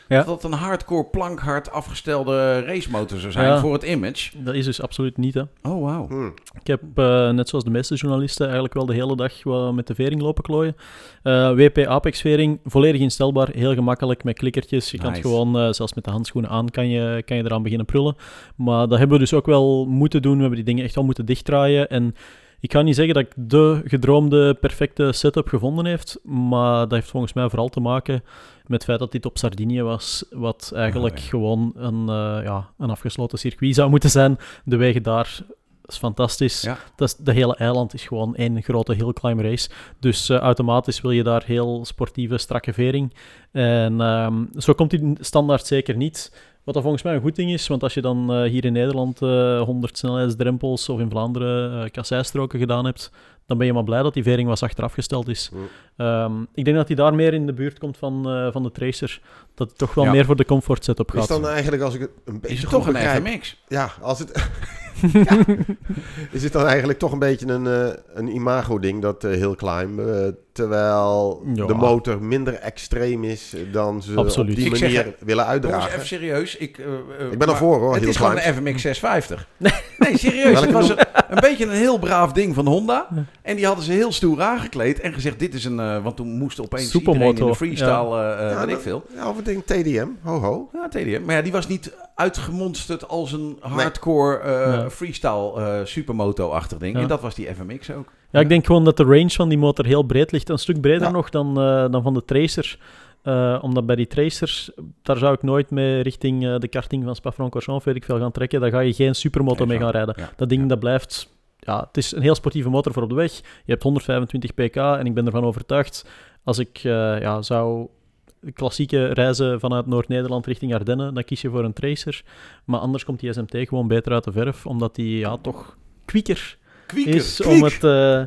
Ja. dat het een hardcore plankhard afgestelde racemotor zou zijn Ja. voor het image. Dat is dus absoluut niet, hè. Oh, wauw. Hm. Ik heb, eh, net zoals de meeste journalisten, eigenlijk wel de hele dag met de vering lopen klooien. Eh, WP Apex vering, volledig instelbaar, heel gemakkelijk met klikkertjes. Je kan het gewoon, zelfs met de handschoenen aan, kan je, kan je eraan beginnen prullen. Maar dat hebben we dus ook wel moeten doen. We hebben die dingen echt wel moeten dichtdraaien. En ik kan niet zeggen dat ik de gedroomde perfecte setup gevonden heeft, maar dat heeft volgens mij vooral te maken met het feit dat dit op Sardinië was, wat eigenlijk Oh, ja. gewoon een, eh, ja, een afgesloten circuit zou moeten zijn. De wegen daar is fantastisch. Ja. Dat is, de hele eiland is gewoon één grote hill climb race. Dus eh, automatisch wil je daar heel sportieve, strakke vering. En ehm, zo komt die standaard zeker niet. Wat dat volgens mij een goed ding is, want als je dan eh, hier in Nederland eh 100 snelheidsdrempels of in Vlaanderen eh kasseistroken gedaan hebt, dan ben je maar blij dat die vering was achteraf gesteld is. Mm. Ehm, ik denk dat hij daar meer in de buurt komt van, van de Tracer. Dat het toch wel Ja. meer voor de comfort setup Is gaat. dan eigenlijk, als ik het een beetje Is het toch een begrijp- FMX? Ja, als het... (laughs) Is het dan eigenlijk toch een beetje een, eh, een imago-ding, dat eh, heel climb, eh, terwijl Ja. de motor minder extreem is dan ze Absoluut. op die Ik zeg, manier willen uitdragen? even serieus. Ik, Ik ben ervoor hoor, Het heel is gewoon een FMX 650. (laughs) Nee, serieus. Het was een, een beetje een heel braaf ding van Honda. En die hadden ze heel stoer aangekleed en gezegd: Dit is een. eh, want toen moest opeens Supermoto, iedereen in de freestyle, Ja, weet ik veel. Ding TDM, ho ho. Ja, TDM. Maar ja, die was niet uitgemonsterd als een hardcore eh, freestyle eh, supermoto-achtig ding. Ja. En dat was die FMX ook. Ja, ik denk gewoon dat de range van die motor heel breed ligt. Een stuk breder Ja. nog dan, eh, dan van de Tracer. Eh, omdat bij die Tracers, daar zou ik nooit mee richting eh, de karting van Spa-Francorchamps, weet ik veel, gaan trekken. Daar ga je geen supermoto mee gaan rijden. Ja. Dat ding, Ja. dat blijft... Ja, het is een heel sportieve motor voor op de weg. Je hebt 125 pk en ik ben ervan overtuigd, als ik eh, ja, zou klassieke reizen vanuit Noord-Nederland richting Ardennen, dan kies je voor een Tracer. Maar anders komt die SMT gewoon beter uit de verf, omdat die ja, toch kwieker Kwieker. is om het eh,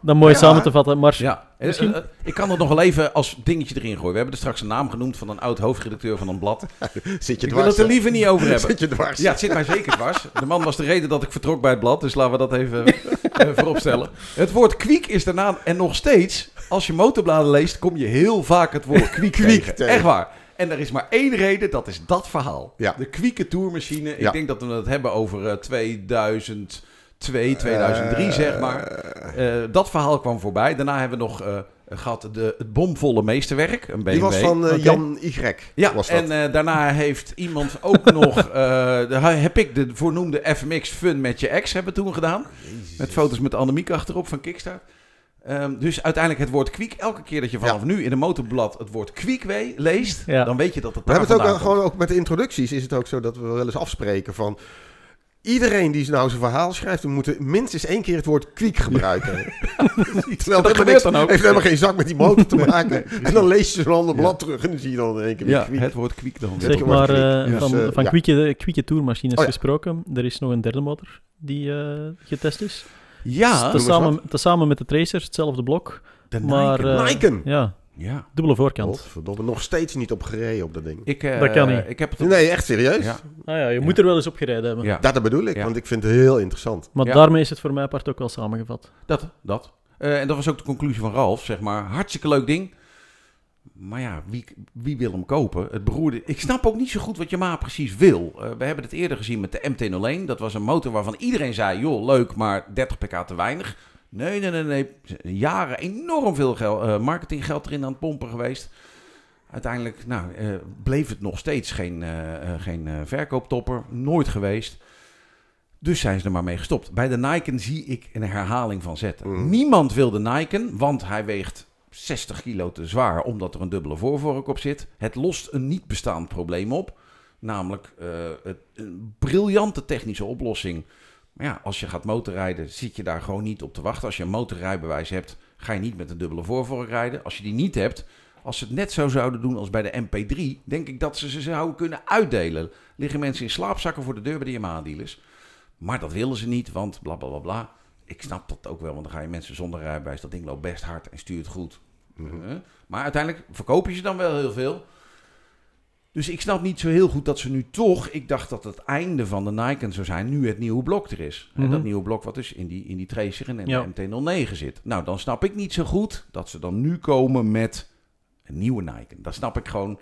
dan mooi Ja. samen te vatten. Maar Ja, eh, Misschien- eh, ik kan er nog wel even als dingetje erin gooien. We hebben er straks een naam genoemd van een oud hoofdredacteur van een blad. (laughs) Zit je Ik wil dwars? het er liever niet over (laughs) hebben. Zit je dwars? Ja, het zit mij zeker dwars. De man was de reden dat ik vertrok bij het blad, dus laten we dat even eh, vooropstellen. Het woord kwiek is daarna, en nog steeds, als je motorbladen leest, kom je heel vaak het woord (laughs) kwiek, Kwiek tegen. tegen. Echt waar. En er is maar één reden, dat is dat verhaal. Ja. De kwieke tourmachine. Ik Ja. denk dat we het hebben over eh, 2002, 2003 zeg maar. Eh, dat verhaal kwam voorbij. Daarna hebben we nog eh, gehad de, het bomvolle meesterwerk, een BMW. Die was van eh. Jan Y. Ja, was dat. en eh, daarna heeft iemand ook (laughs) nog... eh, de- heb ik de voornoemde FMX Fun met je ex hebben toen gedaan. Met foto's met Annemiek achterop van Kickstart. Ehm, dus uiteindelijk het woord kwiek. Elke keer dat je vanaf nu in een motorblad het woord kwiek leest... Ja. dan weet je dat het We hebben het ook wel gewoon ook met de introducties is het ook zo dat we wel eens afspreken van iedereen die nou zijn verhaal schrijft, we moeten minstens één keer het woord kwiek gebruiken. (laughs) Terwijl het Dat gebeurt niks- dan ook. heeft helemaal geen zak met die motor te maken. en dan lees je zo'n ander blad terug en dan zie je dan in één keer komt. weer Ja, kwiek. het woord kwiek dan. Zeg maar, kwiek. eh, Dus, van, eh, van ja. kwieke, kwieke tourmachines Oh ja. gesproken, er is nog een derde motor die eh, getest is. Ja, tezamen, tezamen met de Tracer, hetzelfde blok. de maar, Nike. eh, Nike. Ja, ja. dubbele voorkant. Godverdomme, nog steeds niet op gereden op dat ding. Ik, eh, Dat kan niet. Ik heb het op- Nee, echt serieus? Ja. Ah ja, je Ja. moet er wel eens op gereden hebben. Ja, Dat bedoel ik, Ja. want ik vind het heel interessant. Maar Ja. daarmee is het voor mij apart ook wel samengevat. dat. dat. Eh, en dat was ook de conclusie van Ralf, zeg maar. Hartstikke leuk ding. Maar ja, wie, wie wil hem kopen? Het beroerde. Ik snap ook niet zo goed wat Yamaha precies wil. Eh, we hebben het eerder gezien met de MT-01. Dat was een motor waarvan iedereen zei: joh, leuk, maar 30 pk te weinig. Nee, nee, nee, nee. Jaren enorm veel geld, eh, marketinggeld erin aan het pompen geweest. Uiteindelijk nou, eh, bleef het nog steeds geen, geen verkooptopper. Nooit geweest. Dus zijn ze er maar mee gestopt. Bij de Nike zie ik een herhaling van zetten. Mhm. Niemand wil de Nike, want hij weegt 60 kilo te zwaar omdat er een dubbele voorvork op zit. Het lost een niet bestaand probleem op. Namelijk eh, een briljante technische oplossing. Maar ja, als je gaat motorrijden, zit je daar gewoon niet op te wachten. Als je een motorrijbewijs hebt, ga je niet met een dubbele voorvork rijden. Als je die niet hebt, als ze het net zo zouden doen als bij de MP3, denk ik dat ze ze zouden kunnen uitdelen. Liggen mensen in slaapzakken voor de deur bij de Yamaha-dealers. Maar dat willen ze niet, want bla bla bla bla. Ik snap dat ook wel, want dan ga je mensen zonder rijbewijs. Dat ding loopt best hard en stuurt goed. Mhm. Maar uiteindelijk verkoop je ze dan wel heel veel. Dus ik snap niet zo heel goed dat ze nu toch... Ik dacht dat het einde van de Nike zou zijn, nu het nieuwe blok er is. En Mhm. dat nieuwe blok wat dus in die, in die Tracer en Ja. de MT-09 zit. Nou, dan snap ik niet zo goed dat ze dan nu komen met een nieuwe Nike. Dat snap ik gewoon...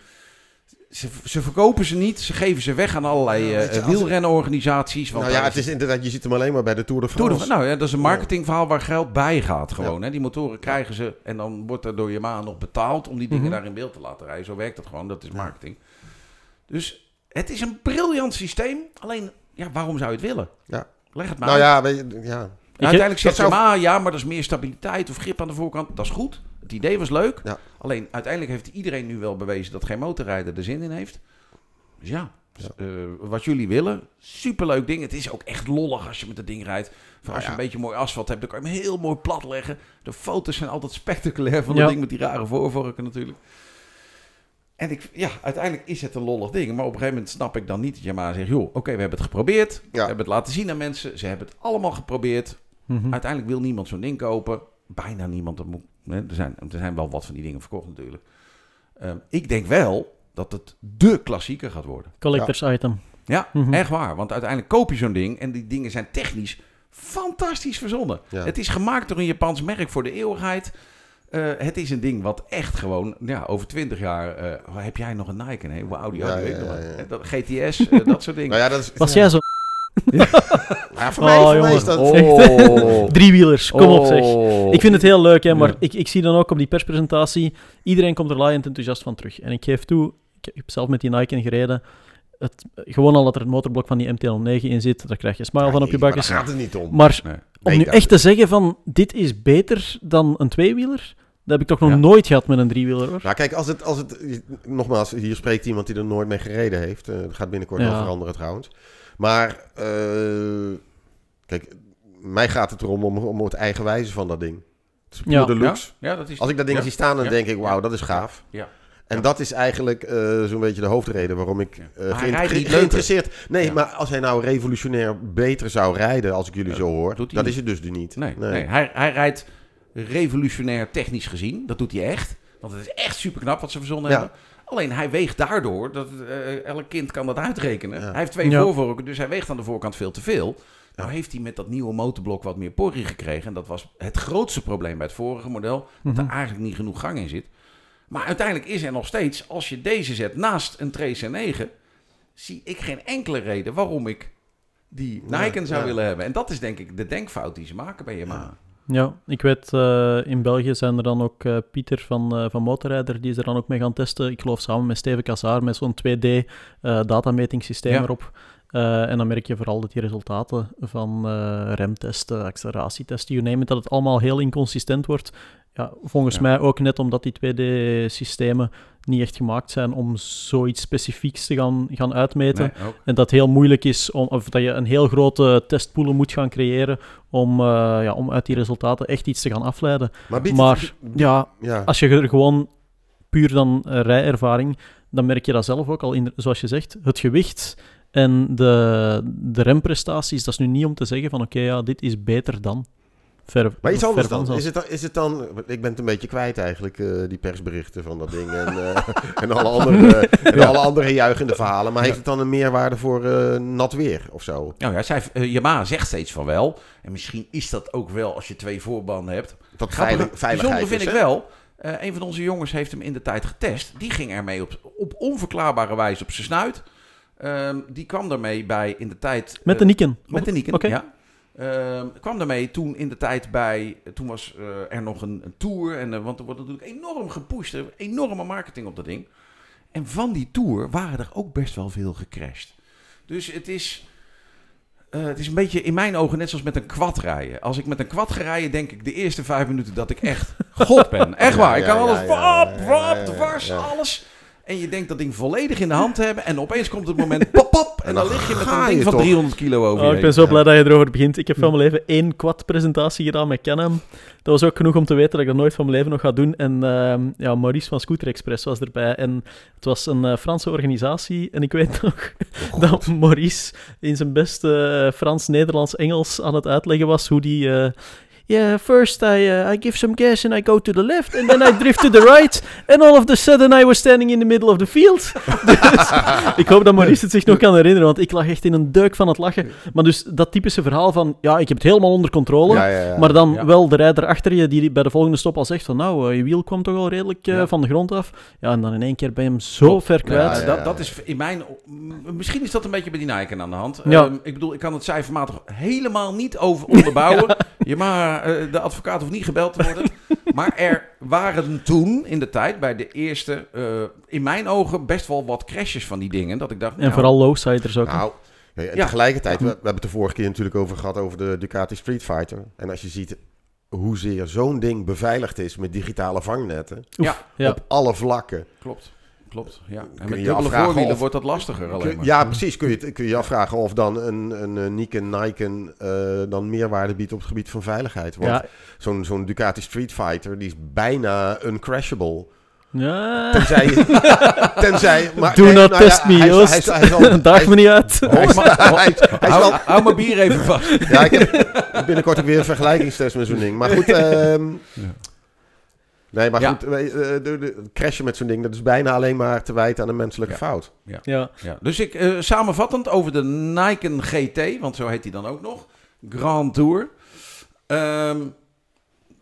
Ze, ze verkopen ze niet, ze geven ze weg aan allerlei Ja, eh, je, wielrenorganisaties. Want nou ja, het is inderdaad, je ziet hem alleen maar bij de Tour de Tour France. de- nou ja, dat is een marketingverhaal waar geld bij gaat gewoon. Hè? Die motoren krijgen ze en dan wordt er door Yamaha nog betaald om die dingen Mhm. daar in beeld te laten rijden. Zo werkt dat gewoon, dat is marketing. Dus het is een briljant systeem. Alleen, ja, waarom zou je het willen? Ja. Leg het maar nou ja, weet je, ja. Uiteindelijk zegt zou- Yamaha, ja, maar dat is meer stabiliteit of grip aan de voorkant. Dat is goed. Het idee was leuk. Ja. Alleen, uiteindelijk heeft iedereen nu wel bewezen dat geen motorrijder er zin in heeft. Dus ja, Ja. eh, wat jullie willen, superleuk ding. Het is ook echt lollig als je met het ding rijdt. Voor als je een beetje mooi asfalt hebt, dan kan je hem heel mooi plat leggen. De foto's zijn altijd spectaculair van Ja. dat ding met die rare voorvorken natuurlijk. En ik, ja, uiteindelijk is het een lollig ding. Maar op een gegeven moment snap ik dan niet dat Yamaha zegt... joh, oké, we hebben het geprobeerd. We hebben het laten zien aan mensen. Ze hebben het allemaal geprobeerd. Mhm. Uiteindelijk wil niemand zo'n ding kopen. Bijna niemand. Dat moet, er, zijn, er zijn wel wat van die dingen verkocht natuurlijk. Ehm, ik denk wel dat het de klassieker gaat worden. Collectors item. Ja, Mhm. echt waar. Want uiteindelijk koop je zo'n ding en die dingen zijn technisch fantastisch verzonnen. Ja. Het is gemaakt door een Japans merk voor de eeuwigheid. Eh, het is een ding wat echt gewoon, ja, over twintig jaar eh, heb jij nog een Nike? Nee, hoe oud die Ja, weet ik ja, nog wel. ja, ja. Dat, GTS, eh, dat soort (laughs) dingen. Nou ja, dat is, Was ja. jij zo... (laughs) Ja, voor mij, Oh, voor mij jongen. is dat... Oh. (laughs) Driewielers, kom op zeg. Oh. Ik vind het heel leuk, hè, maar Ja. ik, ik zie dan ook op die perspresentatie, iedereen komt er laaiend enthousiast van terug. En ik geef toe, ik heb zelf met die Nike gereden, het, gewoon al dat er het motorblok van die MT-09 in zit, daar krijg je een smile van op je maar bakjes. Daar gaat het niet om. Maar Nee. om Nee, nu echt te zeggen van, dit is beter dan een tweewieler, dat heb ik toch nog Ja. nooit gehad met een driewieler, hoor. Nou, kijk, als het, als het... Nogmaals, hier spreekt iemand die er nooit mee gereden heeft. Eh, dat gaat binnenkort Ja. wel veranderen trouwens. Maar, eh, kijk, mij gaat het erom om, om het eigenwijze van dat ding. Het is Ja. de looks. Ja, ja, dat is... Als ik dat ding Ja. zie staan, dan denk ik, wauw, dat is gaaf. Ja. En dat is eigenlijk eh, zo'n beetje de hoofdreden waarom ik Ja. eh, Maar hij geïnt- rijdt ge- niet leuker. geïnteresseerd... Nee, maar als hij nou revolutionair beter zou rijden, als ik jullie zo hoor, dat niet. is het dus nu niet. Nee, nee. Hij, hij rijdt revolutionair technisch gezien. Dat doet hij echt. Want het is echt super knap wat ze verzonnen Ja. hebben. Alleen hij weegt daardoor, dat, eh, elk kind kan dat uitrekenen. Ja. Hij heeft twee Ja. voorvorken, dus hij weegt aan de voorkant veel te veel. Nou heeft hij met dat nieuwe motorblok wat meer porrie gekregen. En dat was het grootste probleem bij het vorige model. Dat Mhm. er eigenlijk niet genoeg gang in zit. Maar uiteindelijk is er nog steeds, als je deze zet naast een Trace 9, zie ik geen enkele reden waarom ik die Ja, Nike zou ja. willen hebben. En dat is denk ik de denkfout die ze maken bij Yamaha. Ja, ik weet, eh, in België zijn er dan ook eh, Pieter van, eh, van Motorrijder, die is er dan ook mee gaan testen. Ik geloof samen met Steven Kazaar, met zo'n 2D eh datametingssysteem Ja. erop. Eh, en dan merk je vooral dat die resultaten van eh, remtesten, acceleratietesten, you name it, dat het allemaal heel inconsistent wordt. Ja, volgens Ja. mij ook net omdat die 2D-systemen niet echt gemaakt zijn om zoiets specifieks te gaan, gaan uitmeten. Nee. En dat het heel moeilijk is, om, of dat je een heel grote testpool moet gaan creëren om, eh, ja, om uit die resultaten echt iets te gaan afleiden. Maar, biedt- Maar ja, ja. als je er gewoon puur dan rijervaring, dan merk je dat zelf ook al, in, zoals je zegt, het gewicht en de, de remprestaties, dat is nu niet om te zeggen van oké, ja, dit is beter dan. Ver, Maar iets anders dan. Is het, dan- is het dan... Ik ben het een beetje kwijt eigenlijk, eh, die persberichten van dat ding. En, eh, (laughs) en, alle, andere, (laughs) en alle andere juichende verhalen. Maar heeft het dan een meerwaarde voor eh, nat weer of zo? Nou ja, zij, Yamaha zegt steeds van wel. En misschien is dat ook wel als je twee voorbanden hebt. Dat veilig, veiligheid bijzonder vind is, ik hè? wel. eh, een van onze jongens heeft hem in de tijd getest. Die ging ermee op, op onverklaarbare wijze op zijn snuit. Ehm, die kwam daarmee bij in de tijd... Met de eh, Niken. Met de Niken, Oké. ja. Ehm, kwam daarmee toen in de tijd bij... Toen was eh, er nog een, een tour. En, eh, want er wordt natuurlijk enorm gepusht. Er, enorme marketing op dat ding. En van die tour waren er ook best wel veel gecrashed. Dus het is... eh, het is een beetje in mijn ogen net zoals met een kwad rijden. Als ik met een kwad ga rijden, denk ik de eerste vijf minuten dat ik echt (laughs) god ben. Echt Ja, waar. Ik kan ja, alles ja, wap, wap, ja, ja, dwars, ja. alles. En je denkt dat ding volledig in de hand te hebben. En opeens komt het moment pop, pop. En, En dan dan lig je met een ding je van toch. 300 kilo over Oh, ik ben zo blij dat je erover begint. Ik heb van mijn leven één quad-presentatie gedaan met Canem. Dat was ook genoeg om te weten dat ik dat nooit van mijn leven nog ga doen. En ehm, ja, Maurice van Scooter Express was erbij. En het was een eh, Franse organisatie. En ik weet (laughs) nog dat Maurice in zijn beste eh, Frans, Nederlands, Engels aan het uitleggen was hoe die... Yeah, first I, uh, I give some gas and I go to the left, and then I drift to the right, and all of a sudden I was standing in the middle of the field. (laughs) dus, ik hoop dat Maurice het zich nog kan herinneren, want ik lag echt in een duik van het lachen. Maar dus dat typische verhaal van, ja, ik heb het helemaal onder controle, Ja, ja, ja. maar dan Ja. wel de rijder achter je die bij de volgende stop al zegt van, nou, eh, je wiel kwam toch al redelijk eh, Ja. van de grond af. Ja, en dan in één keer ben je hem zo ver kwijt. Ja, Ja, dat, ja, dat is in mijn... Misschien is dat een beetje bij die Nike aan de hand. Ja. Ehm, ik bedoel, ik kan het cijfermatig helemaal niet over onderbouwen. (laughs) Je maar de advocaat hoeft niet gebeld te worden. (laughs) maar er waren toen in de tijd bij de eerste, eh, in mijn ogen, best wel wat crashes van die dingen. Dat ik dacht, En nou, vooral lowsiders ook. Nou, ja, en Ja. tegelijkertijd, we, we hebben het de vorige keer natuurlijk over gehad over de Ducati Street Fighter. En als je ziet hoezeer zo'n ding beveiligd is met digitale vangnetten, ja. op alle vlakken. klopt. Klopt, ja. En Kun met je dubbele afvragen voorwielen of- wordt dat lastiger alleen Kun- maar. ja, precies. Kun je, kun je je afvragen of dan een, een, een Nikon Nikon eh, dan meerwaarde biedt op het gebied van veiligheid. Want Ja, zo'n zo'n Ducati Street Fighter, die is bijna uncrashable. Ja. Tenzij... (laughs) tenzij maar, Do nee, not nou ja, test me, hij Joost. Hij (laughs) Daag me niet uit. hou mijn bier even vast. Ja, ik heb binnenkort ook weer een vergelijkingstest met zo'n ding. Maar goed, (laughs) ehm, Ja. Nee, maar Ja. goed, eh, de, crashen met zo'n ding, dat is bijna alleen maar te wijten aan een menselijke Ja. fout. Ja. Ja, dus ik, eh, samenvattend over de Nike GT, want zo heet hij dan ook nog. Grand Tour. Ehm,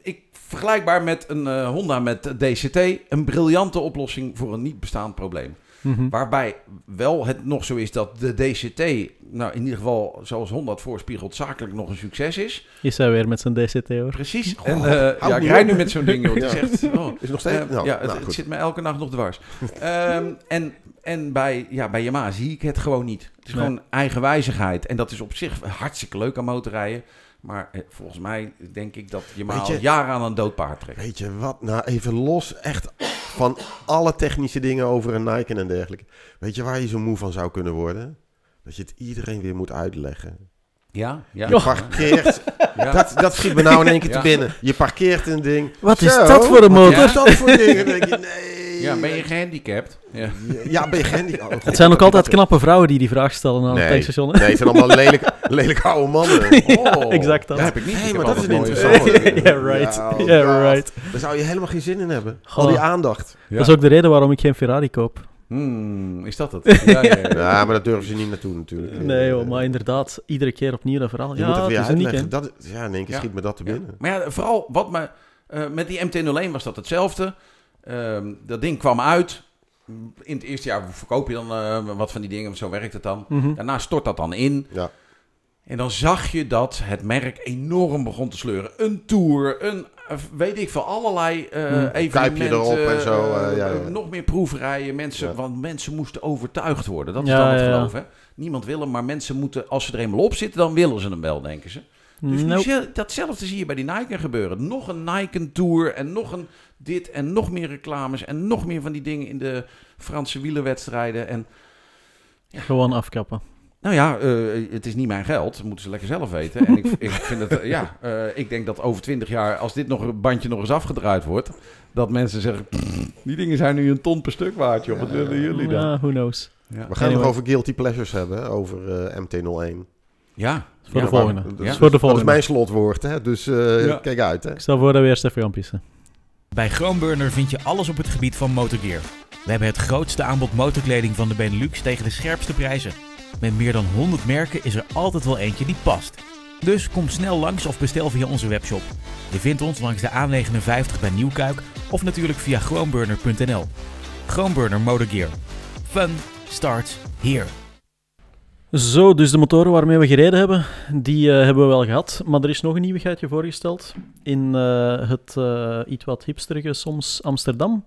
ik, vergelijkbaar met een eh, Honda met DCT, een briljante oplossing voor een niet bestaand probleem. Mhm. Waarbij wel het nog zo is dat de DCT, nou in ieder geval zoals Honda het voorspiegelt, zakelijk nog een succes is. Is hij weer met zijn DCT hoor. Precies. Oh, en eh, ja, ik op. nu met zo'n ding, joh. Het is echt... Oh. Is nog steeds? Eh, nou, ja, het, nou, het zit me elke nacht nog dwars. (laughs) Ehm, en en bij, ja, bij Yamaha zie ik het gewoon niet. Het is Nee. gewoon eigenwijzigheid. En dat is op zich hartstikke leuk aan motorrijden. Maar eh, volgens mij denk ik dat Yamaha je- al jaren aan een dood paard trekt. Weet je wat? Nou, even los echt van alle technische dingen over een Nike en dergelijke. Weet je waar je zo moe van zou kunnen worden? Dat je het iedereen weer moet uitleggen. Ja? Ja. Je parkeert, ja. dat, dat schiet me nou in één keer Ja. te binnen. Je parkeert een ding. Wat is Zo, dat voor een Wat motor? is dat voor ding? En dan denk je, nee. ja, ben je gehandicapt? Ja. Ja, ben je gehandicapt? Oh, Het zijn ook altijd knappe vrouwen die die vraag stellen aan het Nee, tankstation. hè? nee, het zijn allemaal lelijke, lelijke oude mannen. (laughs) Oh, exact dat. Dat heb ik niet. Ik maar dat is een interessante. (laughs) right. Ja, oh right. Daar zou je helemaal geen zin in hebben. Al die aandacht. Ja. Dat is ook de reden waarom ik geen Ferrari koop. Hmm, is dat het? (laughs) Ja, ja, ja. Ja, maar dat durven ze niet naartoe natuurlijk. Nee Eh, joh, maar inderdaad, iedere keer opnieuw dat verhaal. Je ja, moet het het weer uniek. Dat, ja, in één keer Ja. schiet me dat te Ja. binnen. Maar ja, vooral wat me, eh, met die MT-01 was dat hetzelfde. Ehm, dat ding kwam uit. In het eerste jaar verkoop je dan eh, wat van die dingen, zo werkt het dan. Mhm. Daarna stort dat dan in. Ja. En dan zag je dat het merk enorm begon te sleuren. Een tour, een, weet ik veel, allerlei eh Hmm. evenementen. Kuipje erop en zo, eh, eh, ja, ja. Nog meer proefrijen. Mensen, Ja. Want mensen moesten overtuigd worden. Dat is Ja, dan het geloof, hè. Niemand wil hem, maar mensen moeten, als ze er eenmaal op zitten, dan willen ze hem wel, denken ze. Dus nu Nope. zie je- datzelfde zie je bij die Nike gebeuren. Nog een Nike Tour en nog een dit en nog meer reclames en nog meer van die dingen in de Franse wielerwedstrijden. En Gewoon afkappen. Nou ja, eh, het is niet mijn geld. Dat moeten ze lekker zelf weten. En ik, (laughs) ik vind het, ja, eh, ik denk dat over twintig jaar, als dit nog een bandje nog eens afgedraaid wordt, dat mensen zeggen, "Pff, die dingen zijn nu een ton per stuk waard, joh. Wat willen jullie dan? Ja, who knows. Ja, We gaan Anyway. het nog over guilty pleasures hebben, over eh, MT-01. ja. Voor Ja, de volgende. Dat, Ja. is, Voor de dat is volgende. mijn slotwoord, hè? dus eh, Ja. kijk uit. Hè? Ik stel voor dat we eerst even gaan pissen. Bij Groenburner vind je alles op het gebied van motorgear. We hebben het grootste aanbod motorkleding van de Benelux tegen de scherpste prijzen. Met meer dan 100 merken is er altijd wel eentje die past. Dus kom snel langs of bestel via onze webshop. Je vindt ons langs de A59 bij Nieuwkuik of natuurlijk via groenburner.nl. Groenburner Motorgear. Fun starts here. Zo, dus de motoren waarmee we gereden hebben, die eh, hebben we wel gehad. Maar er is nog een nieuwigheidje voorgesteld. In eh, het eh, iets wat hipsterige soms Amsterdam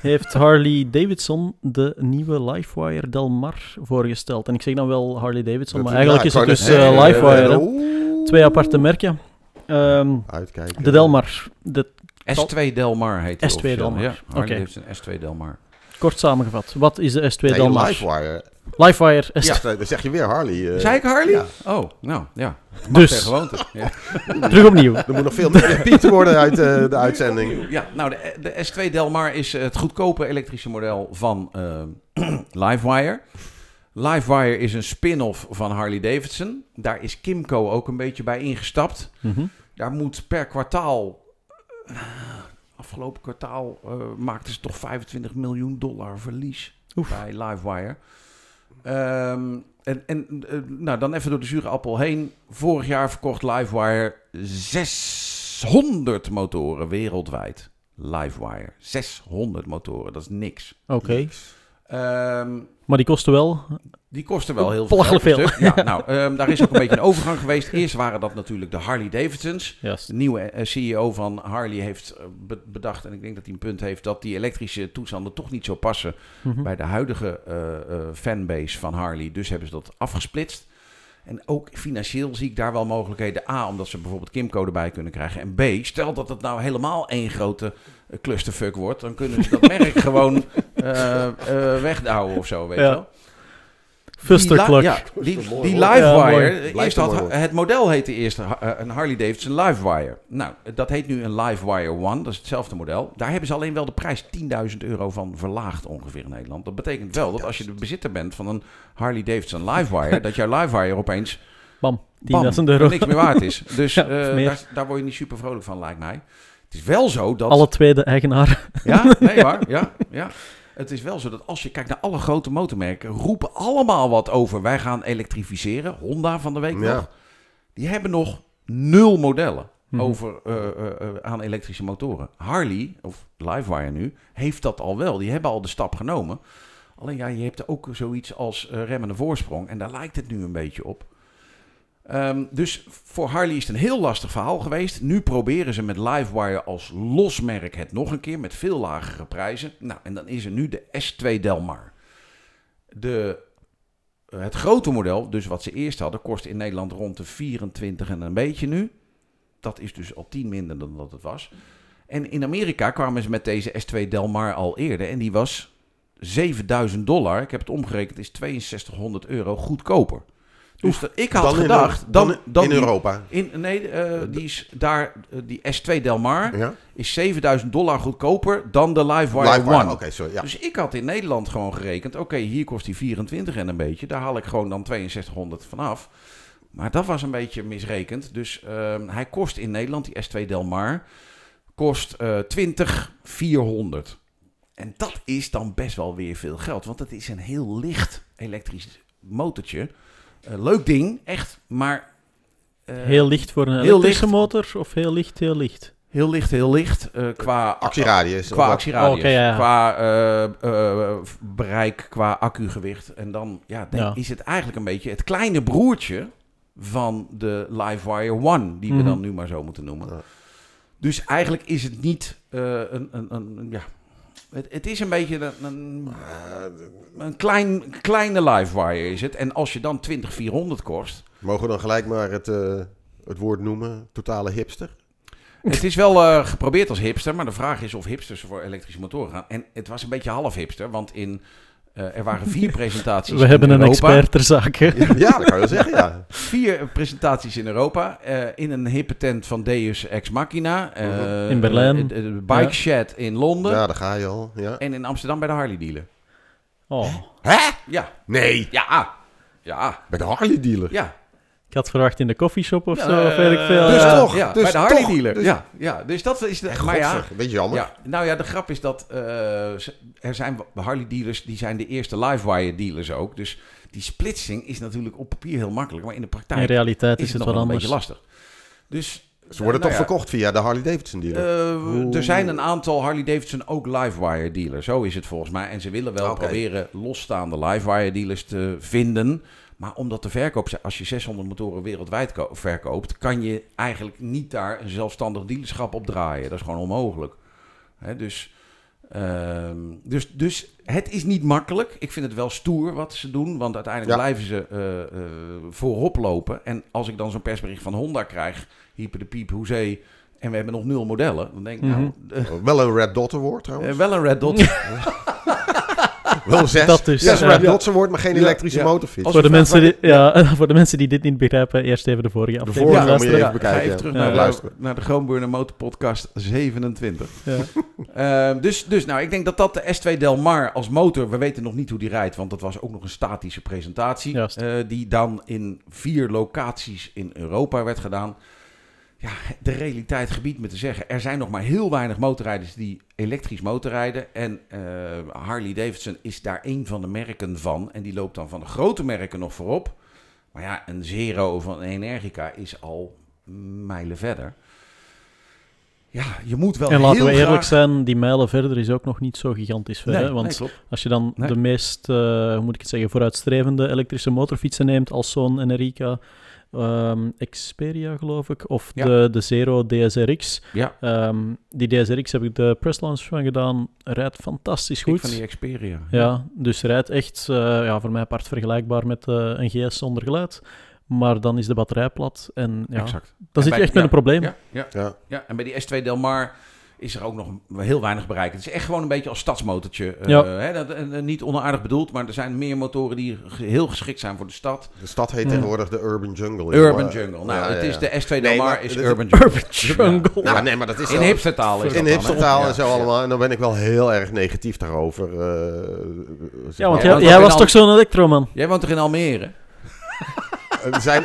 heeft Harley Davidson de nieuwe Livewire Del Mar voorgesteld. En ik zeg dan wel Harley Davidson, maar eigenlijk is het dus eh, hè. oeh. Twee aparte merken. Ehm, Uitkijken. de Del Mar, de, S2 Delmar heet die S2 officieel. Delmar. Ja, Harley Oké. heeft een S2 Delmar. kort samengevat. Wat is de S2 Nee, Del Mar? Livewire. Livewire S2. Ja, dan zeg je weer Harley. eh. Zei ik Harley? Ja. Oh, nou ja. Dus, Ter gewoonte. (laughs) Ja. terug opnieuw. Er moet nog veel meer gepiept worden uit eh, de uitzending. Ja, nou, de, de S2 Delmar is het goedkope elektrische model van eh, (clears throat) Livewire. Livewire is een spin-off van Harley Davidson. Daar is Kimco ook een beetje bij ingestapt. Mhm. Daar moet per kwartaal... afgelopen kwartaal eh, maakten ze toch 25 miljoen dollar verlies bij Livewire. Ehm, en en eh, nou, dan even door de zure appel heen. Vorig jaar verkocht Livewire 600 motoren wereldwijd. Livewire. 600 motoren, dat is niks. Oké. Ehm, Maar die kosten wel. die kosten wel heel veel. Veel. Ja, nou, ehm, daar is ook een beetje een overgang geweest. (laughs) Eerst waren dat natuurlijk de Harley Davidsons. De nieuwe eh, CEO van Harley heeft eh, be- bedacht, en ik denk dat hij een punt heeft, dat die elektrische toestanden toch niet zo passen Mhm. bij de huidige eh, fanbase van Harley. Dus hebben ze dat afgesplitst. En ook financieel zie ik daar wel mogelijkheden. A, omdat ze bijvoorbeeld Kimco erbij kunnen krijgen. En B, stel dat het nou helemaal één grote eh, clusterfuck wordt. Dan kunnen ze dat (laughs) merk gewoon eh wegdouwen of zo, weet Ja. je wel. Li- ja, die, die. Livewire. Ja, eerst had, het model heette eerst uh, een Harley Davidson Livewire. Nou, dat heet nu een Livewire One. Dat is hetzelfde model. Daar hebben ze alleen wel de prijs 10.000 euro van verlaagd ongeveer in Nederland. Dat betekent wel dat als je de bezitter bent van een Harley Davidson Livewire, (laughs) dat jouw Livewire opeens Bam, 10.000 bam, euro. niks meer waard is. (laughs) Dus Ja, eh, daar word je niet super vrolijk van, lijkt mij. Het is wel zo dat... Alle tweede eigenaar. Ja, nee (laughs) waar. Ja, ja. Het is wel zo dat als je kijkt naar alle grote motormerken, roepen allemaal wat over. Wij gaan elektrificeren. Honda van de week Ja. nog. Die hebben nog nul modellen Mhm. over, eh, eh, eh, aan elektrische motoren. Harley, of Livewire nu, heeft dat al wel. Die hebben al de stap genomen. Alleen ja, je hebt ook zoiets als eh, remmende voorsprong. En daar lijkt het nu een beetje op. Ehm, dus voor Harley is het een heel lastig verhaal geweest. Nu proberen ze met Livewire als losmerk het nog een keer met veel lagere prijzen. Nou, en dan is er nu de S2 Delmar. De, eh, het grote model, dus wat ze eerst hadden, kost in Nederland rond de 24 en een beetje nu. Dat is dus al 10 minder dan dat het was. En in Amerika kwamen ze met deze S2 Delmar al eerder. En die was 7000 dollar. Ik heb het omgerekend, is 6200 euro goedkoper. Dus ik had Dan in- gedacht... dan, dan in die- Europa. in, nee, eh, die is daar, eh, die S2 Delmar Ja? is 7000 dollar goedkoper dan de Livewire Livewire, One. Oké, sorry. Ja. Dus ik had in Nederland gewoon gerekend, oké, hier kost die 24 en een beetje. Daar haal ik gewoon dan 6200 vanaf. Maar dat was een beetje misrekend. Dus ehm, hij kost in Nederland, die S2 Delmar, kost eh 20400. En dat is dan best wel weer veel geld. Want het is een heel licht elektrisch motortje. Eh, leuk ding, echt. Maar... eh, Heel licht voor een heel elektrische licht. motor of heel licht, heel licht? Heel licht, heel licht. eh, qua Actieradius. Qua actieradius, Oh, ja, qua eh, eh, bereik, qua accugewicht. En dan ja, Ja. is het eigenlijk een beetje het kleine broertje van de Livewire One, die we Mhm. dan nu maar zo moeten noemen. Dus eigenlijk is het niet eh, een, een, een, een- ja, het, het is een beetje een, een, een klein, kleine Livewire is het. En als je dan 20400 kost, Mogen we dan gelijk maar het, eh, het woord noemen? Totale hipster? Het is wel eh, geprobeerd als hipster, maar de vraag is of hipsters voor elektrische motoren gaan. En het was een beetje half hipster, want in, eh, er waren vier presentaties We hebben een Europa. expert ter zake. Ja, dat kan je wel zeggen, ja. Vier presentaties in Europa. eh, in een hippe tent van Deus Ex Machina. eh. In Berlijn. de Bike Ja. Shed in Londen. Ja, daar ga je al. Ja. En in Amsterdam bij de Harley dealer. Oh. Hè? Ja, Nee. ja, ja, Bij de Harley dealer. ja. Ik had verwacht in de koffieshop of Ja, zo, of weet ik eh, veel. Dus ja. toch. Ja, dus bij de Harley toch. dealer. Dus- Ja, ja, dus dat is de... maar ja, een beetje jammer. Ja, nou ja, de grap is dat eh, er zijn Harley dealers, die zijn de eerste Livewire dealers ook. Dus die splitsing is natuurlijk op papier heel makkelijk, maar in de In praktijk realiteit is is het wel een beetje lastig. Dus Ze worden eh, toch nou ja, verkocht via de Harley Davidson dealer. eh, er zijn een aantal Harley Davidson ook Livewire dealers, zo is het volgens mij. En ze willen wel proberen losstaande Livewire dealers te vinden. Maar omdat de verkoop, als je 600 motoren wereldwijd ko- verkoopt, kan je eigenlijk niet daar een zelfstandig dealerschap op draaien. Dat is gewoon onmogelijk. Dus, ehm, dus, dus het is niet makkelijk. Ik vind het wel stoer wat ze doen, want uiteindelijk Ja. blijven ze eh, voorop lopen. En als ik dan zo'n persbericht van Honda krijg, hyper de piep, hoezee, en we hebben nog nul modellen, dan denk ik, Mhm. nou, eh, Wel een Red Dot Award trouwens. wel een red dot. (laughs) (laughs) Wel zes. Dat dus, Zes ja. Red Ja. Dots Award, maar geen elektrische ja. motorfiets. Voor de, mensen die, ja, (laughs) voor de mensen die dit niet begrijpen, eerst even de vorige De aflevering moet je even ga bekijken. even terug ja. naar, de, luisteren. naar de Groenburner Motor Podcast 27. Ja. (laughs) Ehm, dus, dus nou, ik denk dat dat de S2 Del Mar als motor, we weten nog niet hoe die rijdt, want dat was ook nog een statische presentatie, eh, die dan in vier locaties in Europa werd gedaan. Ja, de realiteit gebiedt me te zeggen, er zijn nog maar heel weinig motorrijders die elektrisch motorrijden. En eh, Harley Davidson is daar een van de merken van. En die loopt dan van de grote merken nog voorop. Maar ja, een Zero van Energica is al mijlen verder. Ja, je moet wel En laten heel we eerlijk graag- zijn, die mijlen verder is ook nog niet zo gigantisch ver. Nee, hè? Want nee, als je dan Nee. de meest, eh, hoe moet ik het zeggen, vooruitstrevende elektrische motorfietsen neemt, als zo'n Enerica ehm, Xperia, geloof ik, of Ja. de, de Zero DSRX. Ja, Ehm, die DSRX heb ik de press launch van gedaan, rijdt fantastisch ik goed. van die Xperia. Ja, dus rijdt echt eh, ja, voor mij apart vergelijkbaar met eh, een GS zonder geluid. Maar dan is de batterij plat en ja, exact. dan En zit bij- je echt ja, met een probleem. Ja, ja, Ja. ja, en bij die S2 Del Mar is er ook nog heel weinig bereikt. Het is echt gewoon een beetje als stadsmotortje. eh, Ja. hè, dat, en, en niet onaardig bedoeld, maar er zijn meer motoren die heel geschikt zijn voor de stad. De stad heet Ja. tegenwoordig de Urban Jungle. Urban Maar- Jungle. Nou, Ja, het ja, is ja. de S2 Del Nee, Mar maar is Urban Jungle. Urban Jungle. Nou, nee, maar dat is In hipstertaal is In hipstertaal en zo allemaal. En dan ben ik wel heel erg negatief daarover. eh, Ja, want jij, was toch zo'n elektroman? Jij woont toch in Almere? Er zijn,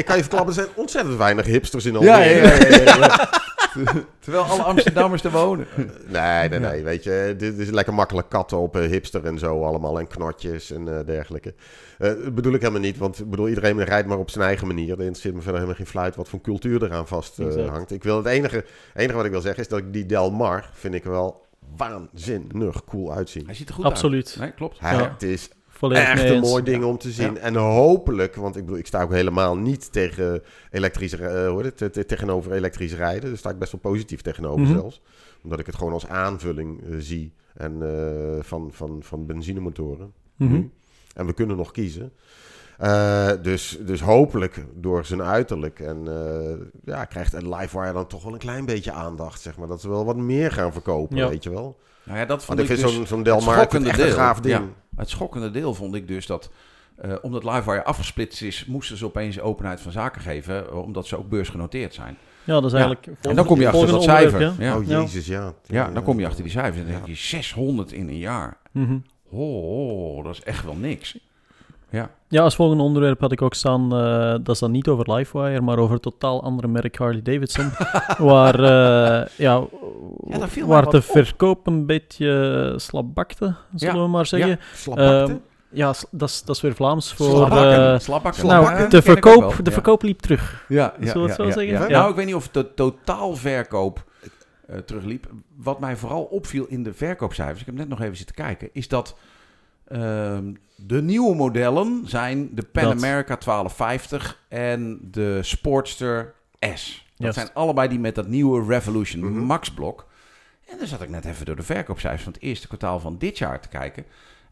ik kan je verklappen, er zijn ontzettend weinig hipsters in Almere. (laughs) Terwijl alle Amsterdammers er wonen. Nee, nee, nee. Weet je, dit is lekker makkelijk katten op eh, hipster en zo allemaal. En knotjes en eh, dergelijke. Eh, dat bedoel ik helemaal niet. Want ik bedoel, iedereen rijdt maar op zijn eigen manier. Er interesseert me verder helemaal geen fluit wat voor cultuur eraan vast eh, Exact. hangt. Ik wil het enige, enige wat ik wil zeggen is dat ik die Del Mar vind ik wel waanzinnig cool uitzien. Hij ziet er goed Absoluut. uit. Nee, klopt. Hij, Ja. Het is Volledig echt een mooi ding om te zien. En hopelijk, want ik bedoel, ik sta ook helemaal niet tegen elektrisch, eh, heet het, te- tegenover elektrisch rijden. Daar sta ik best wel positief tegenover Mhm. zelfs. Omdat ik het gewoon als aanvulling eh, zie en, eh, van, van, van benzinemotoren. Mhm. En we kunnen nog kiezen. Eh, dus, dus hopelijk door zijn uiterlijk. En eh, ja, krijgt een Livewire dan toch wel een klein beetje aandacht. Zeg maar. Dat ze wel wat meer gaan verkopen, Ja. weet je wel. Nou ja, dat vond Want ik vind dus zo'n zo'n Del het schokkende deel. gaaf ding. Ja. Het schokkende deel vond ik dus dat, eh, omdat Livewire afgesplitst is, moesten ze opeens openheid van zaken geven, omdat ze ook beursgenoteerd zijn. Ja, dat is eigenlijk... En dan kom je achter dat cijfer. ja. Ja. Oh jezus, ja. Ja, dan kom je achter die cijfers en dan je 600 in een jaar. Oh, dat is echt wel niks. Ja, Ja, als volgende onderwerp had ik ook staan, eh, dat is dan niet over Livewire, maar over een totaal andere merk Harley Davidson, (laughs) waar, eh, ja, Ja, waar de op. verkoop een beetje slabakte, zullen Ja, we maar zeggen. Slapakte? Ehm, ja, dat is- dat is weer Vlaams voor... Slabbakken. eh, Slabbakken. nou, Ja, de, verkoop, wel. de Ja. verkoop liep terug. Ja, ja, Zullen we het ja, zo ja, zeggen? ja. Ja. Nou, ik weet niet of de totaalverkoop eh terugliep. Wat mij vooral opviel in de verkoopcijfers, ik heb net nog even zitten kijken, is dat de nieuwe modellen zijn de Pan Dat. America 1250 en de Sportster S. Dat zijn allebei die met dat nieuwe Revolution Mhm. Max blok. En dan zat ik net even door de verkoopcijfers van het eerste kwartaal van dit jaar te kijken.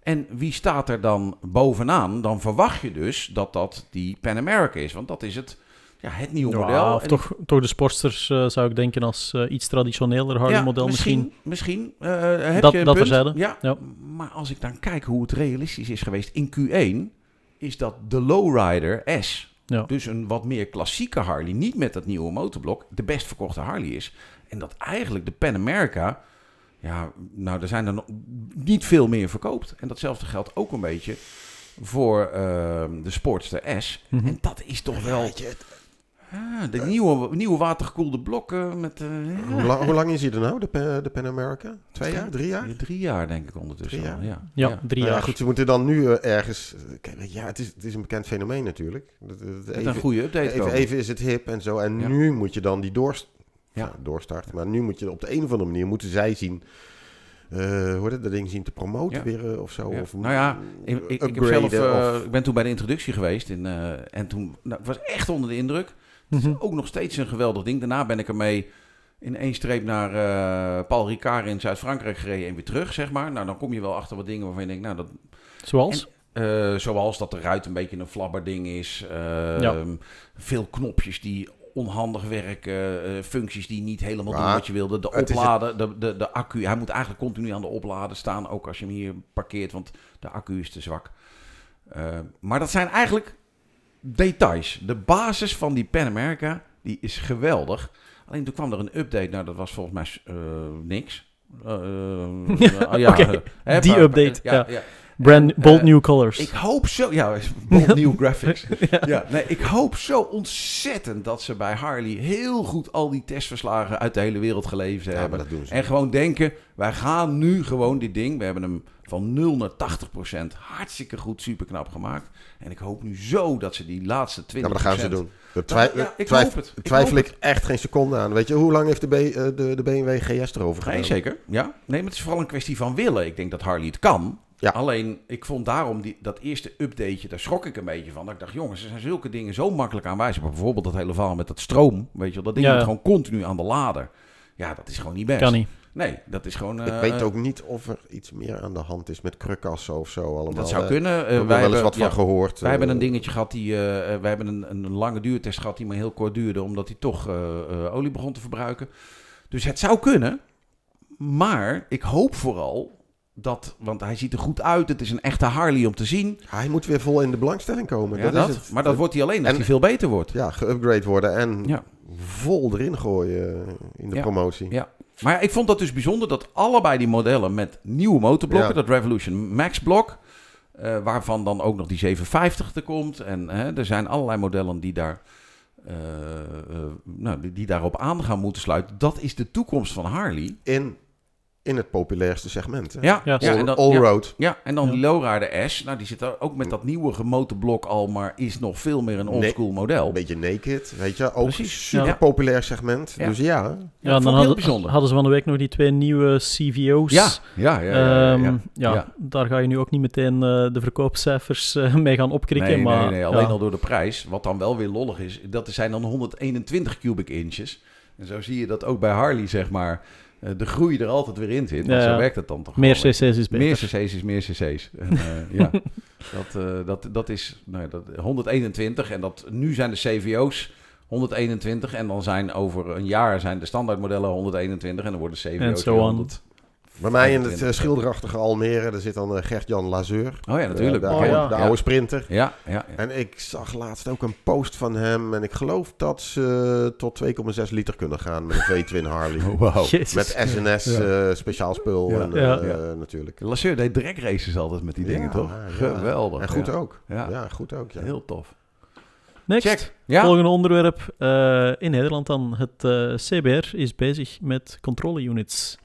En wie staat er dan bovenaan? Dan verwacht je dus dat dat die Pan America is. Want dat is het, ja, het nieuwe Ja, model. of En toch, toch de Sportsters eh, zou ik denken als eh, iets traditioneler Harley ja, model misschien. Misschien, misschien eh, heb Dat- je een dat punt. Ja, Ja. maar als ik dan kijk hoe het realistisch is geweest in Q1, is dat de Lowrider S, Ja. dus een wat meer klassieke Harley, niet met dat nieuwe motorblok, de best verkochte Harley is. En dat eigenlijk de Pan America, ja, nou, er zijn er nog niet veel meer verkoopt. En datzelfde geldt ook een beetje voor ehm, de Sportster S. Mhm. En dat is toch wel Weet je, het- ah, de nieuwe, nieuwe watergekoelde blokken met... eh, ja. hoe, lang, hoe lang is hij er nou, de, de Pan America? Twee jaar? Drie jaar? Ja, Drie jaar denk ik ondertussen Drie al, jaar? ja. Ja, drie Nou jaar. ja, goed, ze moeten dan nu eh, ergens... Kijk, ja, het is, het is een bekend fenomeen natuurlijk. Met even, een goede update even, komen. even is het hip en zo. En Ja. nu moet je dan die doorst doorstarten. Maar nu moet je op de een of andere manier... Moeten zij zien... eh hoe heet het, dat ding zien te promoten Ja. weer eh, of zo. Ja. Of Nou ja, Ik, ik, ik, heb zelf, eh, of- ik ben toen bij de introductie geweest in, eh, en toen nou, ik was echt onder de indruk. Het Mhm. is ook nog steeds een geweldig ding. Daarna ben ik ermee in één streep naar eh, Paul Ricard in Zuid-Frankrijk gereden en weer terug, zeg maar. Nou, dan kom je wel achter wat dingen waarvan je denkt, nou, dat, Zoals? eh, zoals dat de ruit een beetje een flabberding is. eh, Ja. Veel knopjes die onhandig werken. eh, functies die niet helemaal doen wat je wilde. De het opladen, de, de, de accu. Hij moet eigenlijk continu aan de opladen staan. Ook als je hem hier parkeert, want de accu is te zwak. Eh, maar dat zijn eigenlijk details. De basis van die Pan America, die is geweldig. Alleen toen kwam er een update. Nou, dat was volgens mij eh, niks. Eh, eh, (laughs) ja, eh, (laughs) hè, die maar- update, ja. ja. Brand, En, bold new colors. Ik hoop zo, ja, bold new graphics. (laughs) ja. nee, ik hoop zo ontzettend dat ze bij Harley heel goed al die testverslagen uit de hele wereld gelezen Ja, maar hebben. dat doen ze. En gewoon denken, wij gaan nu gewoon dit ding, we hebben hem van 0 naar 80 procent hartstikke goed, super knap gemaakt. En ik hoop nu zo dat ze die laatste 20 Ja, maar dat gaan ze doen. Nou, ja, ik twijf- hoop het. Ik twijfel hoop ik echt geen seconde aan. Weet je, hoe lang heeft de, B, eh, de, de BMW GS erover gedaan? Nee, zeker. Ja. Nee, maar het is vooral een kwestie van willen. Ik denk dat Harley het kan. Ja. Alleen, ik vond daarom die, dat eerste updateje, daar schrok ik een beetje van. Dat ik dacht, jongens, er zijn zulke dingen zo makkelijk aanwijzbaar. Bijvoorbeeld dat hele verhaal met dat stroom. Weet je wel, dat ding Ja, moet ja. gewoon continu aan de lader. Ja, dat is gewoon niet best. Kan niet. Nee, dat is gewoon... Ik eh, weet ook niet of er iets meer aan de hand is met krukkassen of zo allemaal. Dat zou Eh, kunnen. Ik Eh, heb er wij wel eens hebben, wat ja, van gehoord. wij hebben eh, een dingetje gehad die... eh, eh, wij hebben een, een lange duurtest gehad die maar heel kort duurde. Omdat hij toch eh, eh, olie begon te verbruiken. Dus het zou kunnen. Maar ik hoop vooral dat, want hij ziet er goed uit. Het is een echte Harley om te zien. Hij moet weer vol in de belangstelling komen. Ja, dat dat, is het. maar dat wordt hij alleen als En- hij veel beter wordt. Ja, geüpgrade worden en Ja. vol erin gooien in de Ja. promotie. Ja. Maar ik vond dat dus bijzonder dat allebei die modellen met nieuwe motorblokken, Ja. dat Revolution Max blok, eh, waarvan dan ook nog die 750 er komt. En hè, er zijn allerlei modellen die, daar, eh, eh, nou, die, die daarop aan gaan moeten sluiten. Dat is de toekomst van Harley. In, in het populairste segment. hè. Ja, Ja, ja, All, en dan, all ja, road. ja, en dan Ja. die Lowrider S. Nou, die zit er ook met dat nieuwe motorblok al, maar is nog veel meer een oldschool model. Een beetje naked, weet je. Ook Precies. super Ja. populair segment. Ja. Dus ja, Ja, dan hadden, bijzonder. hadden ze van de week nog die twee nieuwe CVO's. Ja, ja, ja. ja, ja, Ehm, ja. ja, Ja. daar ga je nu ook niet meteen eh, de verkoopcijfers eh, (laughs) mee gaan opkrikken. Nee, maar, nee, nee, alleen ja. al door de prijs. Wat dan wel weer lollig is, dat zijn dan 121 cubic inches. En zo zie je dat ook bij Harley, zeg maar, de groei er altijd weer in zit. Want Ja, zo werkt het dan toch Meer cc's is beter. Meer cc's is meer cc's. En, eh, (laughs) ja, dat, eh, dat, dat is nou, dat, 121. En dat, nu zijn de CVO's 121. En dan zijn over een jaar zijn de standaardmodellen 121. En dan worden de CVO's And so weer on. 100. Bij mij in het 25. eh, schilderachtige Almere, daar zit dan eh, Gert-Jan Lazeur. Oh ja, natuurlijk. De, de Oh, oude, ja. de Ja. oude sprinter. Ja, ja, ja. En ik zag laatst ook een post van hem. En ik geloof dat ze tot 2,6 liter kunnen gaan met een V-twin Harley. (laughs) Wow. Jezus. Met SNS Ja. eh, speciaal spul Ja. en, Ja. eh, Ja. natuurlijk. Lasseur deed drag races altijd met die dingen, Ja, toch? ja. Geweldig. En goed ja. ook. Ja. Ja, goed ook. Ja. Heel tof. Next. Check. Ja? Volgende onderwerp. eh, in Nederland dan. Het eh, CBR is bezig met controle-units.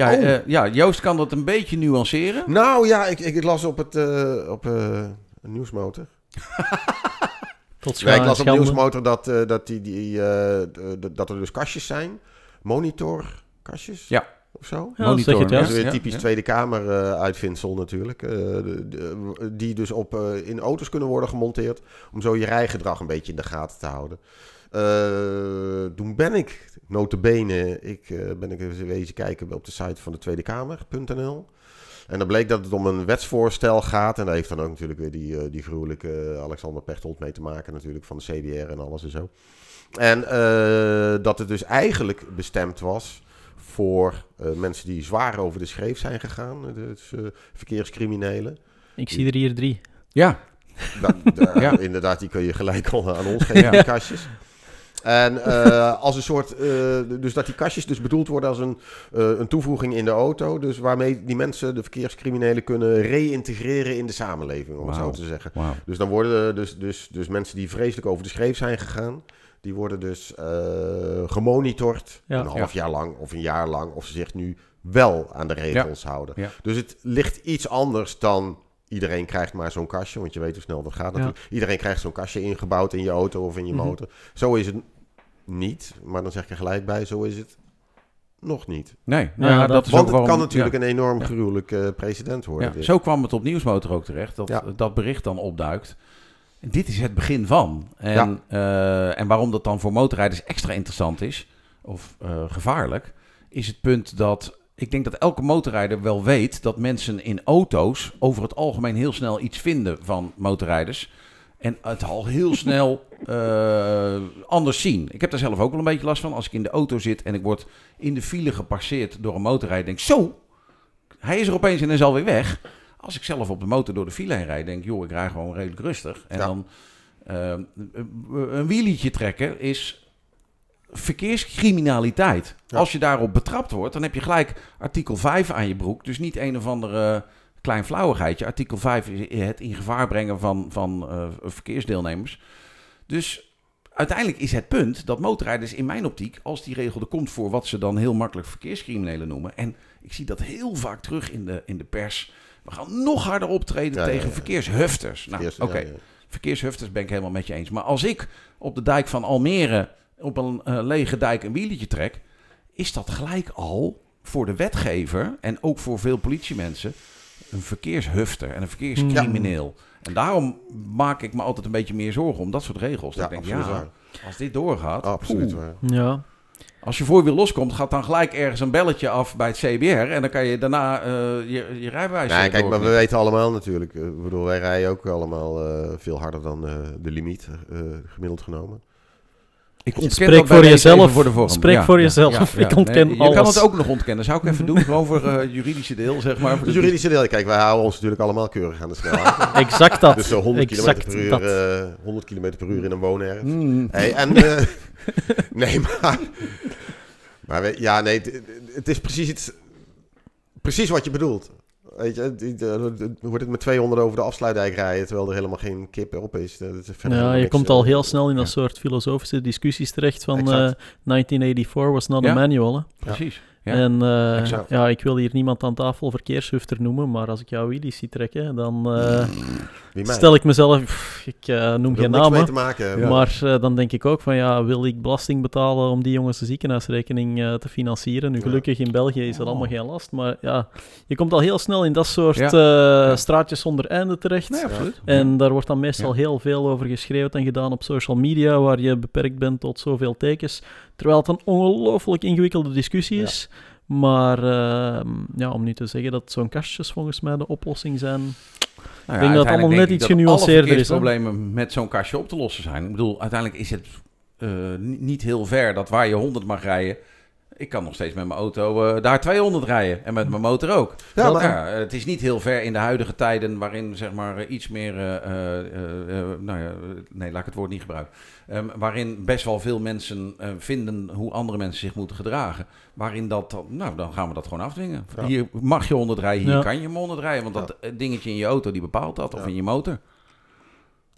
Ja, Oh. eh, ja, Joost kan dat een beetje nuanceren. Nou ja, ik, ik, ik las op het eh, op, eh, een nieuwsmotor. (laughs) Tot scha- ik las op nieuwsmotor dat, eh, dat, die, die, eh, dat er dus kastjes zijn. Monitorkastjes. Ja. Of zo. Ja, dat Monitor, Dat juist. is weer typisch ja. Tweede Kamer eh, uitvindsel natuurlijk. Eh, de- de- die dus op, eh, in auto's kunnen worden gemonteerd. Om zo je rijgedrag een beetje in de gaten te houden. Eh, toen ben ik, notabene, ik eh, ben ik eens wezen kijken op de site van de Tweede Kamer.nl. En dan bleek dat het om een wetsvoorstel gaat. En daar heeft dan ook natuurlijk weer die, eh, die gruwelijke Alexander Pechtold mee te maken natuurlijk. Van de CBR en alles en zo. En eh, dat het dus eigenlijk bestemd was voor eh, mensen die zwaar over de schreef zijn gegaan. eh, Dus eh, verkeerscriminelen. Ik zie er hier drie. Ja, da- Ja. Inderdaad, die kun je gelijk al aan ons geven, Ja. die kastjes. En eh, (laughs) als een soort, eh, dus dat die kastjes dus bedoeld worden als een, eh, een toevoeging in de auto. Dus waarmee die mensen, de verkeerscriminelen, kunnen reïntegreren in de samenleving, om het zo te zeggen. Dus dan worden dus, dus, dus mensen die vreselijk over de schreef zijn gegaan, die worden dus eh, gemonitord Ja. een half jaar lang of een jaar lang, of ze zich nu wel aan de regels houden. Ja. Dus het ligt iets anders dan iedereen krijgt maar zo'n kastje, want je weet hoe snel dat gaat natuurlijk. Iedereen krijgt zo'n kastje ingebouwd in je auto of in je Mhm. motor. Zo is het niet, maar dan zeg ik er gelijk bij, zo is het nog niet. Nee, nou, Ja, ja, dat- dat is Want ook het kan natuurlijk ja. een enorm Ja. gruwelijk eh, precedent worden. Zo kwam het op Nieuwsmotor ook terecht, dat Ja. dat bericht dan opduikt. Dit is het begin van. En, eh, en waarom dat dan voor motorrijders extra interessant is, of eh, gevaarlijk, is het punt dat ik denk dat elke motorrijder wel weet dat mensen in auto's over het algemeen heel snel iets vinden van motorrijders. En het al heel (laughs) snel eh, anders zien. Ik heb daar zelf ook wel een beetje last van. Als ik in de auto zit en ik word in de file gepasseerd door een motorrijder, denk ik, zo, hij is er opeens en hij is alweer weg. Als ik zelf op de motor door de file heen rijd, denk ik, joh, ik rij gewoon redelijk rustig. En Ja. dan eh, een wielietje trekken is verkeerscriminaliteit. Ja. Als je daarop betrapt wordt, dan heb je gelijk artikel 5 aan je broek. Dus niet een of andere klein flauwigheidje. Artikel 5 is het in gevaar brengen van, van eh, verkeersdeelnemers. Dus uiteindelijk is het punt dat motorrijders in mijn optiek, als die regel er komt voor wat ze dan heel makkelijk verkeerscriminelen noemen. En ik zie dat heel vaak terug in de, in de pers. We gaan nog harder optreden Ja, tegen ja. verkeershufters. Nou, oké. Verkeershufters ben ik helemaal met je eens. Maar als ik op de dijk van Almere op een eh, lege dijk een wieletje trek, is dat gelijk al voor de wetgever en ook voor veel politiemensen een verkeershufter en een verkeerscrimineel. En daarom maak ik me altijd een beetje meer zorgen om dat soort regels. Ja, ik denk, absoluut ja, waar. als dit doorgaat, Absoluut poeh. waar. Ja. als je voorwiel loskomt, gaat dan gelijk ergens een belletje af bij het CBR en dan kan je daarna eh, je, je rijbewijs Nee, eh, kijk, maar we weten allemaal natuurlijk. Ik bedoel, wij rijden ook allemaal eh, veel harder dan eh, de limiet, eh, gemiddeld genomen. Ik ontken Spreek voor jezelf. Voor de vorm. Spreek voor jezelf. (laughs) Ik ontken Je kan alles. het ook nog ontkennen. Zou ik even doen, gewoon voor eh, het juridische deel, zeg maar. Voor Het de- juridische deel, kijk, wij houden ons natuurlijk allemaal keurig aan de snelheid. (laughs) Exact dat. dus eh, 100 km per uur, dat. eh 100 km per uur in een woonerf. Mm. Hey, en, eh, (laughs) nee, maar, maar we- ja, nee, het, het is precies iets, precies wat je bedoelt. Weet je, wordt het met 200 over de afsluitdijk rijden, terwijl er helemaal geen kip op is. Dat is Ja, je komt eh, al heel snel in dat ja. soort filosofische discussies terecht van Exact. eh, 1984 was not Ja. a manual. Hè? Precies. Ja. En eh, ja, ik wil hier niemand aan tafel verkeershufter noemen, maar als ik jouw wheelies zie trekken, dan eh. (laughs) stel ik mezelf, pff, ik eh, noem geen namen, te maken. Ja. maar eh, dan denk ik ook van ja, wil ik belasting betalen om die jongens de ziekenhuisrekening eh, te financieren? Nu Ja. gelukkig in België is dat Oh. allemaal geen last, maar ja, je komt al heel snel in dat soort Ja. Ja. straatjes zonder einde terecht. Nee, absoluut. En daar wordt dan meestal Ja. heel veel over geschreeuwd en gedaan op social media, waar je beperkt bent tot zoveel tekens. Terwijl het een ongelooflijk ingewikkelde discussie Ja. is. Maar ehm, ja, om nu te zeggen dat zo'n kastjes volgens mij de oplossing zijn. Nou ja, denk dat het allemaal net iets ik genuanceerder is, problemen met zo'n kastje op te lossen zijn. Ik bedoel, uiteindelijk is het ni- niet heel ver dat waar je 100 mag rijden. Ik kan nog steeds met mijn auto eh, daar 200 rijden. En met mijn motor ook. Ja, maar- ja, het is niet heel ver in de huidige tijden waarin zeg maar eh, iets meer... eh, eh, eh, eh, nou ja, nee, laat ik het woord niet gebruiken. Ehm, waarin best wel veel mensen eh, vinden hoe andere mensen zich moeten gedragen. Waarin dat, dan- nou dan gaan we dat gewoon afdwingen. Ja. Hier mag je 100 rijden, hier Ja. kan je 100 rijden. Want dat dingetje in je auto die bepaalt dat, of Ja. in je motor.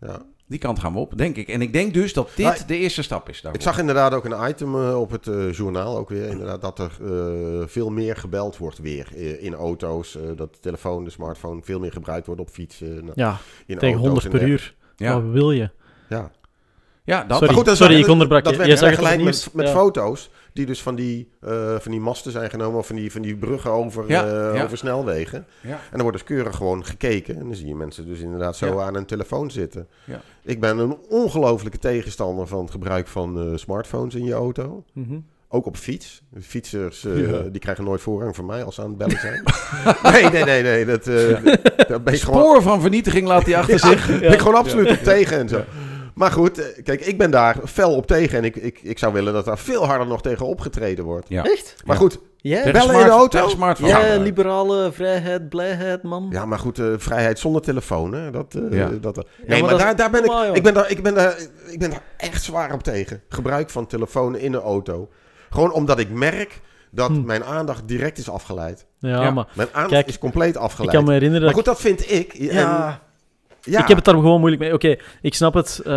Ja. Die kant gaan we op, denk ik. En ik denk dus dat dit de eerste stap is daarvoor. Ik zag inderdaad ook een item eh, op het eh, journaal ook weer. Inderdaad, dat er eh, veel meer gebeld wordt weer in auto's. eh, dat de telefoon, de smartphone veel meer gebruikt wordt op fietsen. Ja, in tegen auto's 100 en per uur. Ja, Wat wil je? Ja. Ja dat. Sorry. Maar dat sorry, ik onderbrak dat je. werd Jij zag gelijk met, met Ja. foto's die dus van die, eh, van die masten zijn genomen. Of van die, van die bruggen over, Ja, eh, ja. over snelwegen. En dan wordt dus keurig gewoon gekeken. En dan zie je mensen dus inderdaad zo aan een telefoon zitten. Ja. Ik ben een ongelofelijke tegenstander van het gebruik van eh, smartphones in je auto. Mhm. Ook op fiets. Fietsers Ja. die krijgen nooit voorrang van mij als ze aan het bellen zijn. (laughs) nee, nee, nee, nee. Dat, Daar ben ik gewoon, Spoor van vernietiging laat hij achter zich. ben ik gewoon absoluut op tegen en zo. Maar goed, eh, kijk, ik ben daar fel op tegen. En ik, ik, ik zou willen dat daar veel harder nog tegen opgetreden wordt. Ja. Echt? Maar Ja. goed, Ja? Bellen in de auto? smartphone. Ja, Ja. liberale vrijheid, blijheid, man. ja, maar goed, eh, vrijheid zonder telefoon, hè? Dat, eh, Ja. dat, nee, maar maar, dat is daar, daar ben normaal, ik, ik ben daar, ik ben daar, ik ben daar echt zwaar op tegen. Gebruik van telefoon in een auto. Gewoon omdat ik merk dat Hm. mijn aandacht direct is afgeleid. Ja, Ja. maar Mijn aandacht Kijk, is compleet ik afgeleid. kan me herinneren maar dat goed, dat vind ik. En- Ja. Ja. Ik heb het daar gewoon moeilijk mee. Oké, ik snap het. Eh,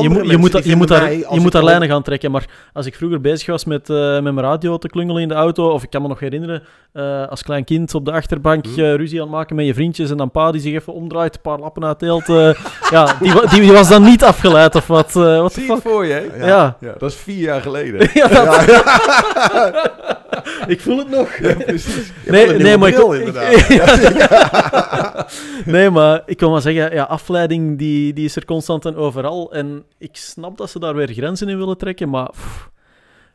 je, moet, je, moet, je, moet daar, je moet daar lijnen gaan trekken. Maar als ik vroeger bezig was met, eh, met mijn radio te klungelen in de auto, of ik kan me nog herinneren, eh, als klein kind op de achterbank Hm. ruzie aan het maken met je vriendjes en dan pa die zich even omdraait, een paar lappen uitdeelt. eh (laughs) ja, die, die, die was dan niet afgeleid of wat. eh what the Zie je voor je, hè? Ja. Ja, Ja, dat is vier jaar geleden. (laughs) ja, dat- (laughs) (laughs) ik voel het nog. Hebt Nee, nee, maar ik, bril, ik- inderdaad. (laughs) Ja. (laughs) nee, maar ik wil maar zeggen, ja, afleiding die, die is er constant en overal. En ik snap dat ze daar weer grenzen in willen trekken, maar pff,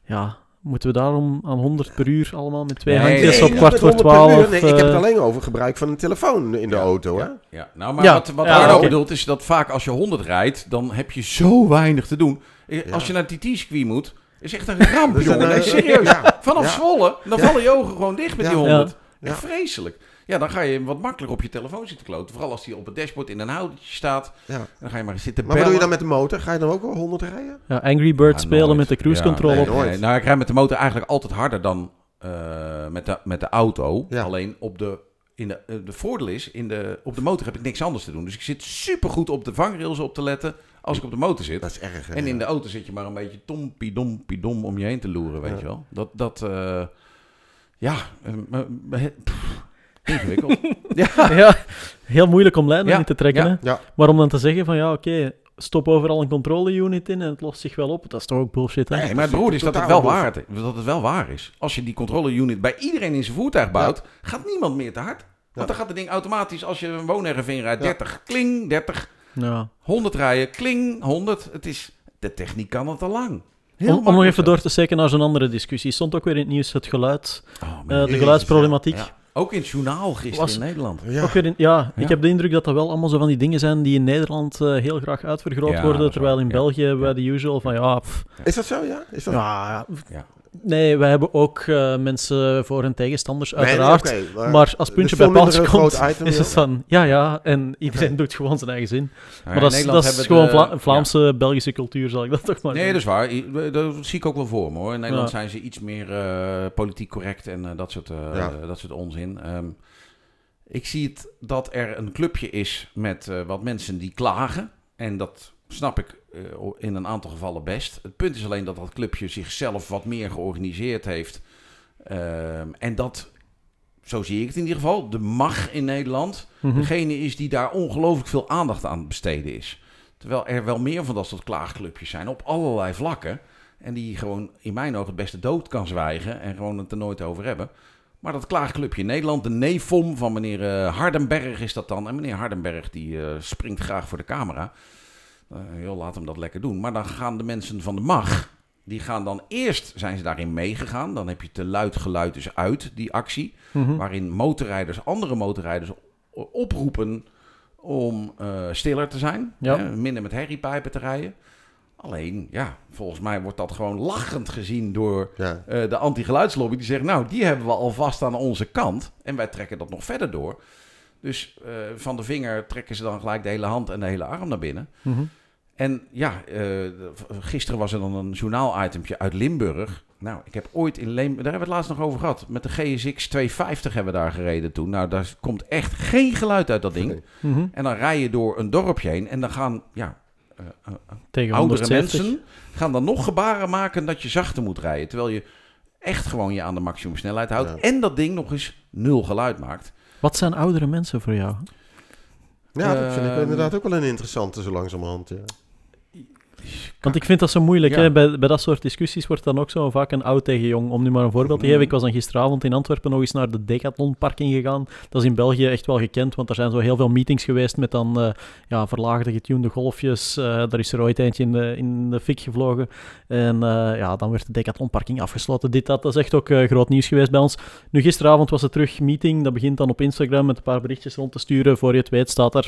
ja, moeten we daarom aan 100 per uur allemaal met twee Nee, handjes nee, op kwart voor 100 per uur. twaalf? Nee, ik heb het eh, alleen over gebruik van een telefoon in de Ja, auto. Hè? Ja, ja. nou, maar Ja. wat, wat Ja, Arno oké. bedoelt is dat vaak als je 100 rijdt, dan heb je zo weinig te doen. Eh, Ja. Als je naar TT-circuit moet, is echt een ramp, jongen. Nee, eh, serieus. ja. Vanaf Ja. Zwolle, dan Ja. vallen je ogen gewoon dicht met Ja. die 100. Ja. Echt vreselijk. Ja, dan ga je wat makkelijker op je telefoon zitten kloten. Vooral als die op het dashboard in een houdertje staat. Ja. Dan ga je maar zitten Maar wat doe je dan bellen. met de motor? Ga je dan ook wel 100 rijden? ja, Angry Bird Ja, spelen nooit. met de cruise Ja, control nee, op. Nee, nou, ik rijd met de motor eigenlijk altijd harder dan eh, met, de, met de auto. Ja. Alleen op de, in de, eh, de voordeel is, in de, op de motor heb ik niks anders te doen. Dus ik zit supergoed op de vangrails op te letten als ik op de motor zit. Dat is erg. En in de auto zit je maar een beetje tompie dompie dom om je heen te loeren, weet Ja. je wel. Dat, dat eh, ja, eh, pff, ingewikkeld. (laughs) ja. Ja, heel moeilijk om lijnen Ja, in te trekken. ja. Hè? Ja. Maar om dan te zeggen van ja, oké, stop overal een controle-unit in en het lost zich wel op. Dat is toch ook bullshit, hè? Nee, maar het beroerde is dat het, wel waar, dat het wel waar is. Als je die controle-unit bij iedereen in zijn voertuig bouwt, gaat niemand meer te hard. Want dan gaat het ding automatisch, als je een woonerf inrijdt, Ja. 30, kling, 30, Ja. 100 rijden, kling, 100. Het is, de techniek kan het al lang. Heel Om, om nog even door te steken naar zo'n andere discussie. Stond ook weer in het nieuws het geluid, Oh, eh, de geluidsproblematiek. ja. Ook in het journaal gisteren Was- in Nederland. Ja. Ook weer in- ja, Ja. ik heb de indruk dat dat wel allemaal zo van die dingen zijn die in Nederland eh, heel graag uitvergroot Ja, worden, terwijl in ja. België Ja. de usual van ja, pff, Is dat zo, ja? Is dat... ja, Ja. Nee, wij hebben ook eh, mensen voor hun tegenstanders, Nee, nee, uiteraard. maar als puntje bij paaltje komt, is het van ja, ja, en iedereen doet gewoon zijn eigen zin. Ja, maar dat in is, Nederland dat is gewoon de- Vla- Vlaamse, Belgische cultuur, zal ik dat toch maar Nee, dat is waar. Dat zie ik ook wel voor me hoor. In Nederland Ja. zijn ze iets meer eh, politiek correct en eh, dat, soort, eh, Ja. dat soort onzin. Ehm, ik zie het dat er een clubje is met eh, wat mensen die klagen. En dat snap ik eh, in een aantal gevallen best. Het punt is alleen dat dat clubje zichzelf wat meer georganiseerd heeft. Ehm, en dat, zo zie ik het in ieder geval, de mag in Nederland Mhm. degene is die daar ongelooflijk veel aandacht aan besteden is. Terwijl er wel meer van dat soort klaagclubjes zijn op allerlei vlakken. En die gewoon in mijn ogen het beste dood kan zwijgen en gewoon het er nooit over hebben. Maar dat klaagclubje in Nederland, de NEFOM van meneer eh, Hardenberg is dat dan. En meneer Hardenberg die eh, springt graag voor de camera. Eh, joh, laat hem dat lekker doen. Maar dan gaan de mensen van de MAG, die gaan dan eerst, zijn ze daarin meegegaan. Dan heb je te luid geluid is uit, die actie Mhm. waarin motorrijders, andere motorrijders oproepen om eh, stiller te zijn. Ja. Hè, minder met herriepijpen te rijden. Alleen, ja, volgens mij wordt dat gewoon lachend gezien door Ja. eh, de anti-geluidslobby. Die zegt, nou, die hebben we alvast aan onze kant. En wij trekken dat nog verder door. Dus eh, van de vinger trekken ze dan gelijk de hele hand en de hele arm naar binnen. Mhm. En ja, eh, gisteren was er dan een journaal-itempje uit Limburg. Nou, ik heb ooit in Limburg, daar hebben we het laatst nog over gehad. Met de GSX 250 hebben we daar gereden toen. Nou, daar komt echt geen geluid uit dat ding. Nee. Mhm. En dan rij je door een dorpje heen en dan gaan, ja, eh, eh, Tegen oudere 170. mensen gaan dan nog gebaren maken dat je zachter moet rijden. Terwijl je echt gewoon je aan de maximumsnelheid houdt. Ja. En dat ding nog eens nul geluid maakt. Wat zijn oudere mensen voor jou? Ja, dat vind ik inderdaad ook wel een interessante zo langzamerhand. Ja. Want ik vind dat zo moeilijk. Ja. Hè? Bij, bij dat soort discussies wordt dan ook zo vaak een oud tegen jong. Om nu maar een voorbeeld te Mm. geven. Ik was dan gisteravond in Antwerpen nog eens naar de Decathlon parking gegaan. Dat is in België echt wel gekend, want er zijn zo heel veel meetings geweest met dan eh, ja, verlaagde, getunede golfjes. Eh daar is er ooit eentje in de, in de fik gevlogen. En eh, ja, dan werd de Decathlon parking afgesloten. Dit, dat, dat is echt ook groot nieuws geweest bij ons. Nu, gisteravond was het terug meeting. Dat begint dan op Instagram met een paar berichtjes rond te sturen. Voor je het weet staat er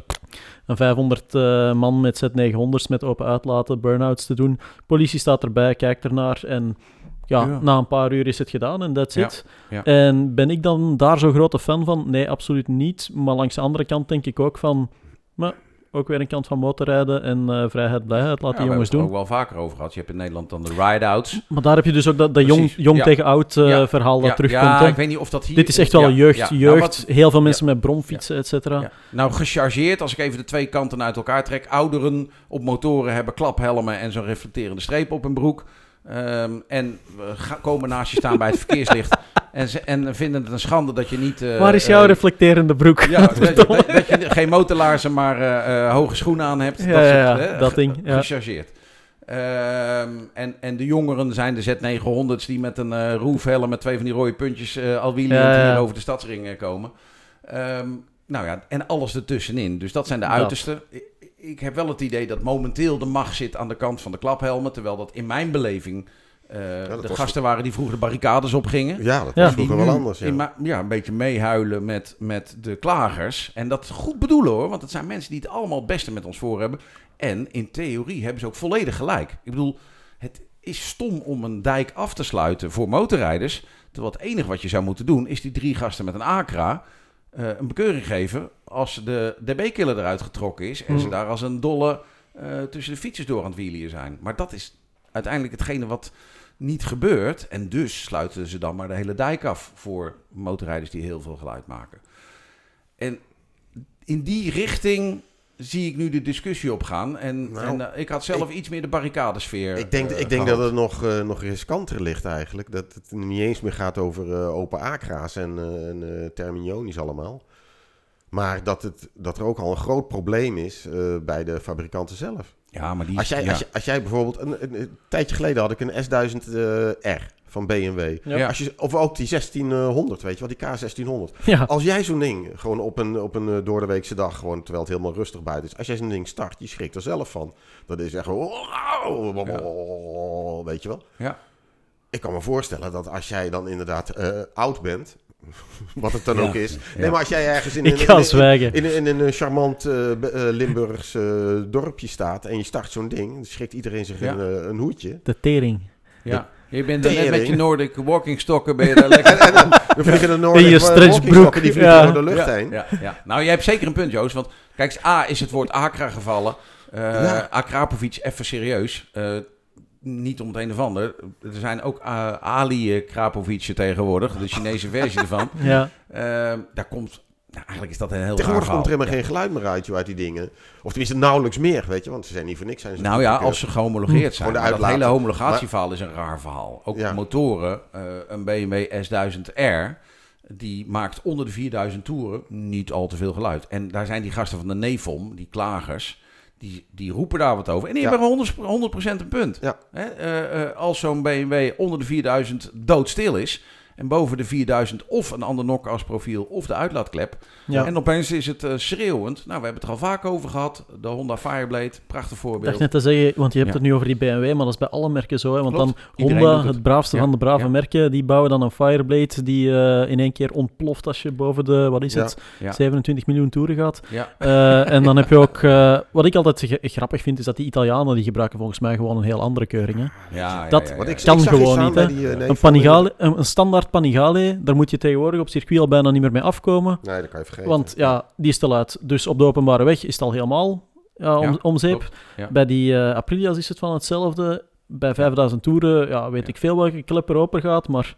een 500 eh, man met Z900's met open uitlaten, burn-outs te doen. Politie staat erbij, kijkt ernaar en ja, Ja. na een paar uur is het gedaan en that's Ja, it. ja. En ben ik dan daar zo grote fan van? Nee, absoluut niet. Maar langs de andere kant denk ik ook van... Maar ook weer een kant van motorrijden en eh, vrijheid, blijheid. Laat Ja, die we jongens hebben doen. het ook wel vaker over gehad. Je hebt in Nederland dan de ride-outs. Maar daar heb je dus ook dat, dat jong, jong ja. tegen oud eh, verhaal dat terugkomt. Ja, ik weet niet of dat hier... Dit is echt wel een jeugd. Nou, jeugd wat- heel veel mensen met bromfietsen, et cetera. Nou, gechargeerd, als ik even de twee kanten uit elkaar trek. Ouderen op motoren hebben klaphelmen en zo'n reflecterende streep op hun broek. Ehm, en we komen naast je staan bij het verkeerslicht. (laughs) En, ze, en vinden het een schande dat je niet... eh, Waar is jouw eh, reflecterende broek? Ja, (laughs) dat, je- dat, dat je geen motorlaarzen, maar eh, hoge schoenen aan hebt. Ja, dat, ja, dat ding. Gechargeerd. Ehm, en, en de jongeren zijn de Z900's die met een roefhelm met twee van die rode puntjes al wielend over de stadsring komen. Ehm, nou ja, en alles ertussenin. Dus dat zijn de uitersten. Ik, heb wel het idee dat momenteel de macht zit aan de kant van de klaphelmen. Terwijl dat in mijn beleving eh, de was- gasten waren die vroeger de barricades opgingen. Ja, dat Ja. was vroeger wel anders. Ja. ma- ja, een beetje meehuilen met, met de klagers. En dat goed bedoelen hoor, want het zijn mensen die het allemaal het beste met ons voor hebben. En in theorie hebben ze ook volledig gelijk. Ik bedoel, het is stom om een dijk af te sluiten voor motorrijders. Terwijl het enige wat je zou moeten doen, is die drie gasten met een Acra eh, een bekeuring geven als de DB-killer eruit getrokken is. En ze Mm. daar als een dolle eh, tussen de fietsers door aan het wielen zijn. Maar dat is uiteindelijk hetgene wat niet gebeurt. En dus sluiten ze dan maar de hele dijk af voor motorrijders die heel veel geluid maken. En in die richting zie ik nu de discussie opgaan. En, Nou, en eh, ik had zelf iets meer de barricadesfeer. Ik denk, eh, ik denk gehad. dat het nog, eh, nog riskanter ligt eigenlijk. Dat het niet eens meer gaat over open akra's en, en terminionies allemaal. Maar dat, het, dat er ook al een groot probleem is bij de fabrikanten zelf. Ja, maar die Als jij, ja. als, jij- als jij bijvoorbeeld... Een, een, een tijdje geleden had ik een S1000R van BMW. Ja. Als je, of ook die 1600, weet je wel, die K1600. Ja. Als jij zo'n ding gewoon op een, op een eh, doordeweekse dag, gewoon, terwijl het helemaal rustig buiten is. Als jij zo'n ding start, je schrikt er zelf van. Dat is echt gewoon... Weet je wel? Ja. Ik kan me voorstellen dat als jij dan inderdaad eh, oud bent (laughs) wat het dan Ja. ook is. Ja. Nee, maar als jij ergens in in, in, in, in een charmant eh, b- eh, Limburgs eh, dorpje staat en je start zo'n ding, dan schrikt iedereen zich Ja. een, een hoedje. De tering. Ja. Je bent er net met je. Nordic walking stokken ben je daar lekker... (laughs) En, en, dan vliegen de Noorden In je stretchbroek, die vliegen ja. door de lucht ja, heen. Ja, ja. Nou, jij hebt zeker een punt, Joost. Want kijk, eens, A is het woord Akra gevallen. Eh Ja. Akrapovic, even serieus. Eh, niet om het een of ander. Er zijn ook eh, Ali Krapovic tegenwoordig, de Chinese versie ervan. Ja. Daar komt... Nou, eigenlijk is dat een heel Tegenwoordig komt er helemaal geen geluid meer uit, joh, uit die dingen. Of tenminste nauwelijks meer, weet je, want ze zijn niet voor niks. Zijn ze Nou ja, als ze gehoomologeerd zijn. De dat hele homologatieverhaal is een raar verhaal. Ook Ja. motoren, eh, een BMW S1000R, die maakt onder de 4000 toeren niet al te veel geluid. En daar zijn die gasten van de Nevom, die klagers, die, die roepen daar wat over. En die Ja. hebben 100%, 100% een punt. Ja. Hè, eh, eh, als zo'n BMW onder de 4000 doodstil is... En boven de 4000 of een ander nokasprofiel of de uitlaatklep. Ja. En opeens is het eh, schreeuwend. Nou, we hebben het er al vaak over gehad. De Honda Fireblade, prachtig Ik voorbeeld. dacht net te zeggen, want je hebt Ja. het nu over die BMW, maar dat is bij alle merken zo. Hè? Want Klopt. dan Honda, het. het. braafste Ja. van de brave Ja. merken, die bouwen dan een Fireblade die eh, in één keer ontploft als je boven de, wat is Ja. het, Ja. 27 miljoen toeren gaat. Ja. Eh, en dan heb je ook, eh, wat ik altijd grappig vind, is dat die Italianen, die gebruiken volgens mij gewoon een heel andere keuring. Hè? Ja, ja, Dat ik, kan ik gewoon niet, bij hè. die, nee, Een, Panigale, een, een standaard Panigale, daar moet je tegenwoordig op circuit al bijna niet meer mee afkomen. Nee, dat kan je vergeten. Want ja, die is te luid. Dus op de openbare weg is het al helemaal ja, om, Ja, om zeep. klopt, ja. Bij die eh, Aprilia's is het van hetzelfde. Bij 5000 toeren ja, weet Ja. ik veel welke klep er open gaat, maar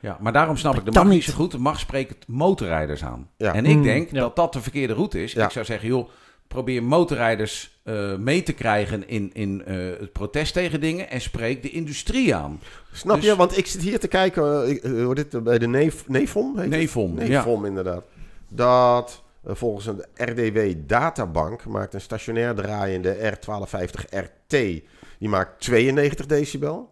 Ja, maar daarom snap ik de mag niet zo goed. De mag spreekt het motorrijders aan. Ja. En ik Mm, denk ja. dat dat de verkeerde route is. Ja. Ik zou zeggen, joh, probeer motorrijders eh, mee te krijgen in, in eh, het protest tegen dingen en spreek de industrie aan. Snap Dus- je? Want ik zit hier te kijken, hoe dit, bij de Neef, Neefom heet het? Neefom, ja. Neefom, inderdaad. Dat volgens een RDW databank maakt een stationair draaiende R1250 RT, die maakt 92 decibel.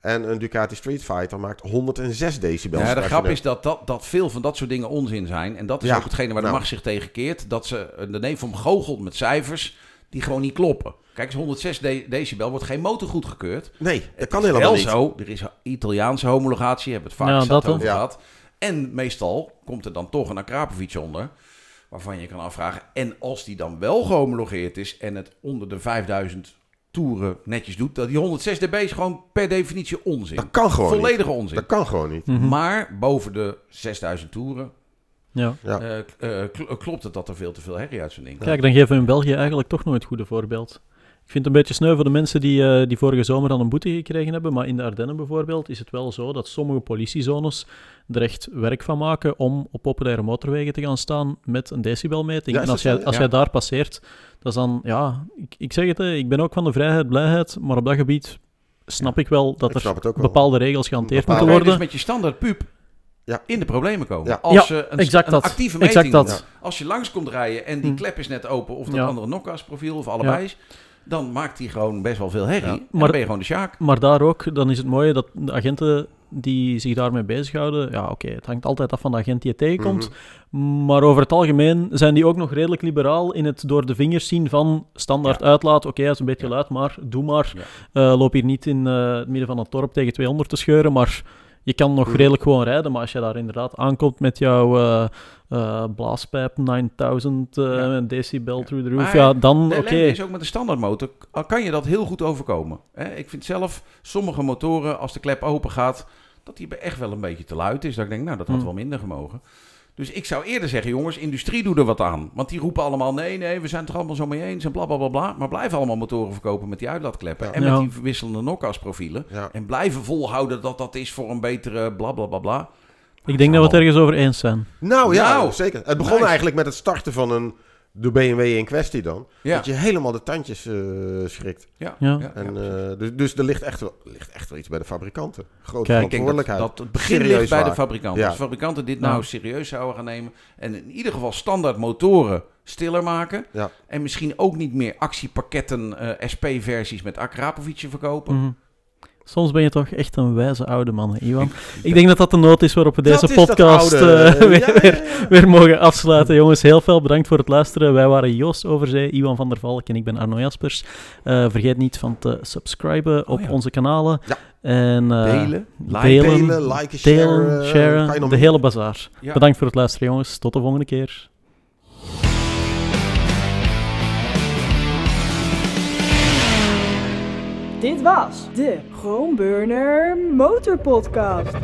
En een Ducati Street Fighter maakt 106 decibel. Ja, de grap is dat, dat, dat veel van dat soort dingen onzin zijn. En dat is Ja, ook hetgene waar de nou. macht zich tegen keert. Dat ze de neef van goochelt met cijfers die gewoon niet kloppen. Kijk eens, 106 de- decibel wordt geen motor goedgekeurd. Nee, dat Het kan is helemaal wel niet. zo. Er is Italiaanse homologatie, hebben we het vaak zat dat, over Ja. gehad. En meestal komt er dan toch een Akrapovic onder. Waarvan je kan afvragen. En als die dan wel gehomologeerd is en het onder de 5000 toeren netjes doet. Dat die 106 dB is gewoon per definitie onzin. Dat kan gewoon niet. Volledige onzin. Dat kan gewoon niet. Mhm. Maar boven de 6000 toeren ja. Ja. eh, eh, kl- klopt het dat er veel te veel herrie uit zo'n ding. Kijk, dan geven we in België eigenlijk toch nog het goede voorbeeld. Ik vind het een beetje sneu voor de mensen die, eh, die vorige zomer dan een boete gekregen hebben. Maar in de Ardennen bijvoorbeeld is het wel zo dat sommige politiezones er echt werk van maken om op populaire motorwegen te gaan staan met een decibelmeting. Ja, en als, jij, als Ja. jij daar passeert, dat is dan, ja, ik, ik zeg het, hè, ik ben ook van de vrijheid, blijheid, maar op dat gebied snap ik wel dat Ik er wel. bepaalde regels gehanteerd moeten je dus worden. met je standaard puub Ja. in de problemen komen. Ja. Als Ja, je een, exact een dat. actieve meting Exact dat. Als je langs komt rijden en die Hm. klep is net open of dat Ja. andere nokkas profiel of allebei is, dan maakt die gewoon best wel veel herrie. Ja. En dan Maar- ben je gewoon de sjaak. Maar daar ook, dan is het mooie dat de agenten die zich daarmee bezighouden, ja oké, het hangt altijd af van de agent die je tegenkomt, Mhm. maar over het algemeen zijn die ook nog redelijk liberaal in het door de vingers zien van standaard uitlaat, oké, dat is een beetje Ja. luid, maar doe maar. Ja. Eh, loop hier niet in eh, het midden van het dorp tegen 200 te scheuren, maar je kan nog Mhm. redelijk gewoon rijden, maar als je daar inderdaad aankomt met jouw eh, eh, blaaspijp 9000 eh, Ja. decibel through the roof, Maar ja, dan De oké. ellende is ook met een standaardmotor, kan je dat heel goed overkomen. Hè, Ik vind zelf, sommige motoren, als de klep open gaat, dat die echt wel een beetje te luid is. Dat ik denk, nou, dat had Hmm. wel minder gemogen. Dus ik zou eerder zeggen, jongens, industrie doe er wat aan. Want die roepen allemaal, nee, nee, we zijn het er allemaal zo mee eens en bla, bla, bla, bla. Maar blijven allemaal motoren verkopen met die uitlaatkleppen. Ja. En Ja. met die wisselende nokasprofielen. Ja. En blijven volhouden dat dat is voor een betere bla, bla, bla, bla. Ik denk dat we het ergens over eens zijn. Nou ja, Nou, zeker. Het begon nice. eigenlijk met het starten van een, de BMW in kwestie dan. Ja, Dat je helemaal de tandjes eh, schrikt. ja, Ja. En, ja. eh, dus, dus er ligt echt, wel, ligt echt wel iets bij de fabrikanten. Grote Kijk, denk dat, verantwoordelijkheid. dat het begin Serieus ligt bij de fabrikanten. Ja. Als fabrikanten dit nou serieus zouden gaan nemen... en in ieder geval standaard motoren stiller maken... Ja. en misschien ook niet meer actiepakketten eh, SP-versies met Akrapovic verkopen... Mhm. Soms ben je toch echt een wijze oude man, hè, Iwan. Ik denk dat dat de noot is waarop we Dat deze podcast eh, (laughs) weer, ja, ja, weer- mogen afsluiten. Jongens, heel veel bedankt voor het luisteren. Wij waren Joost Overzee, Iwan van der Valk en ik ben Arno Jaspers. Eh, vergeet niet van te subscriben op Oh ja. onze kanalen. En, eh, Delen, like. delen, Delen, liken, sharen, nog de hele bazaar. Bedankt voor het luisteren, jongens. Tot de volgende keer. Dit was de Groenburner Motorpodcast.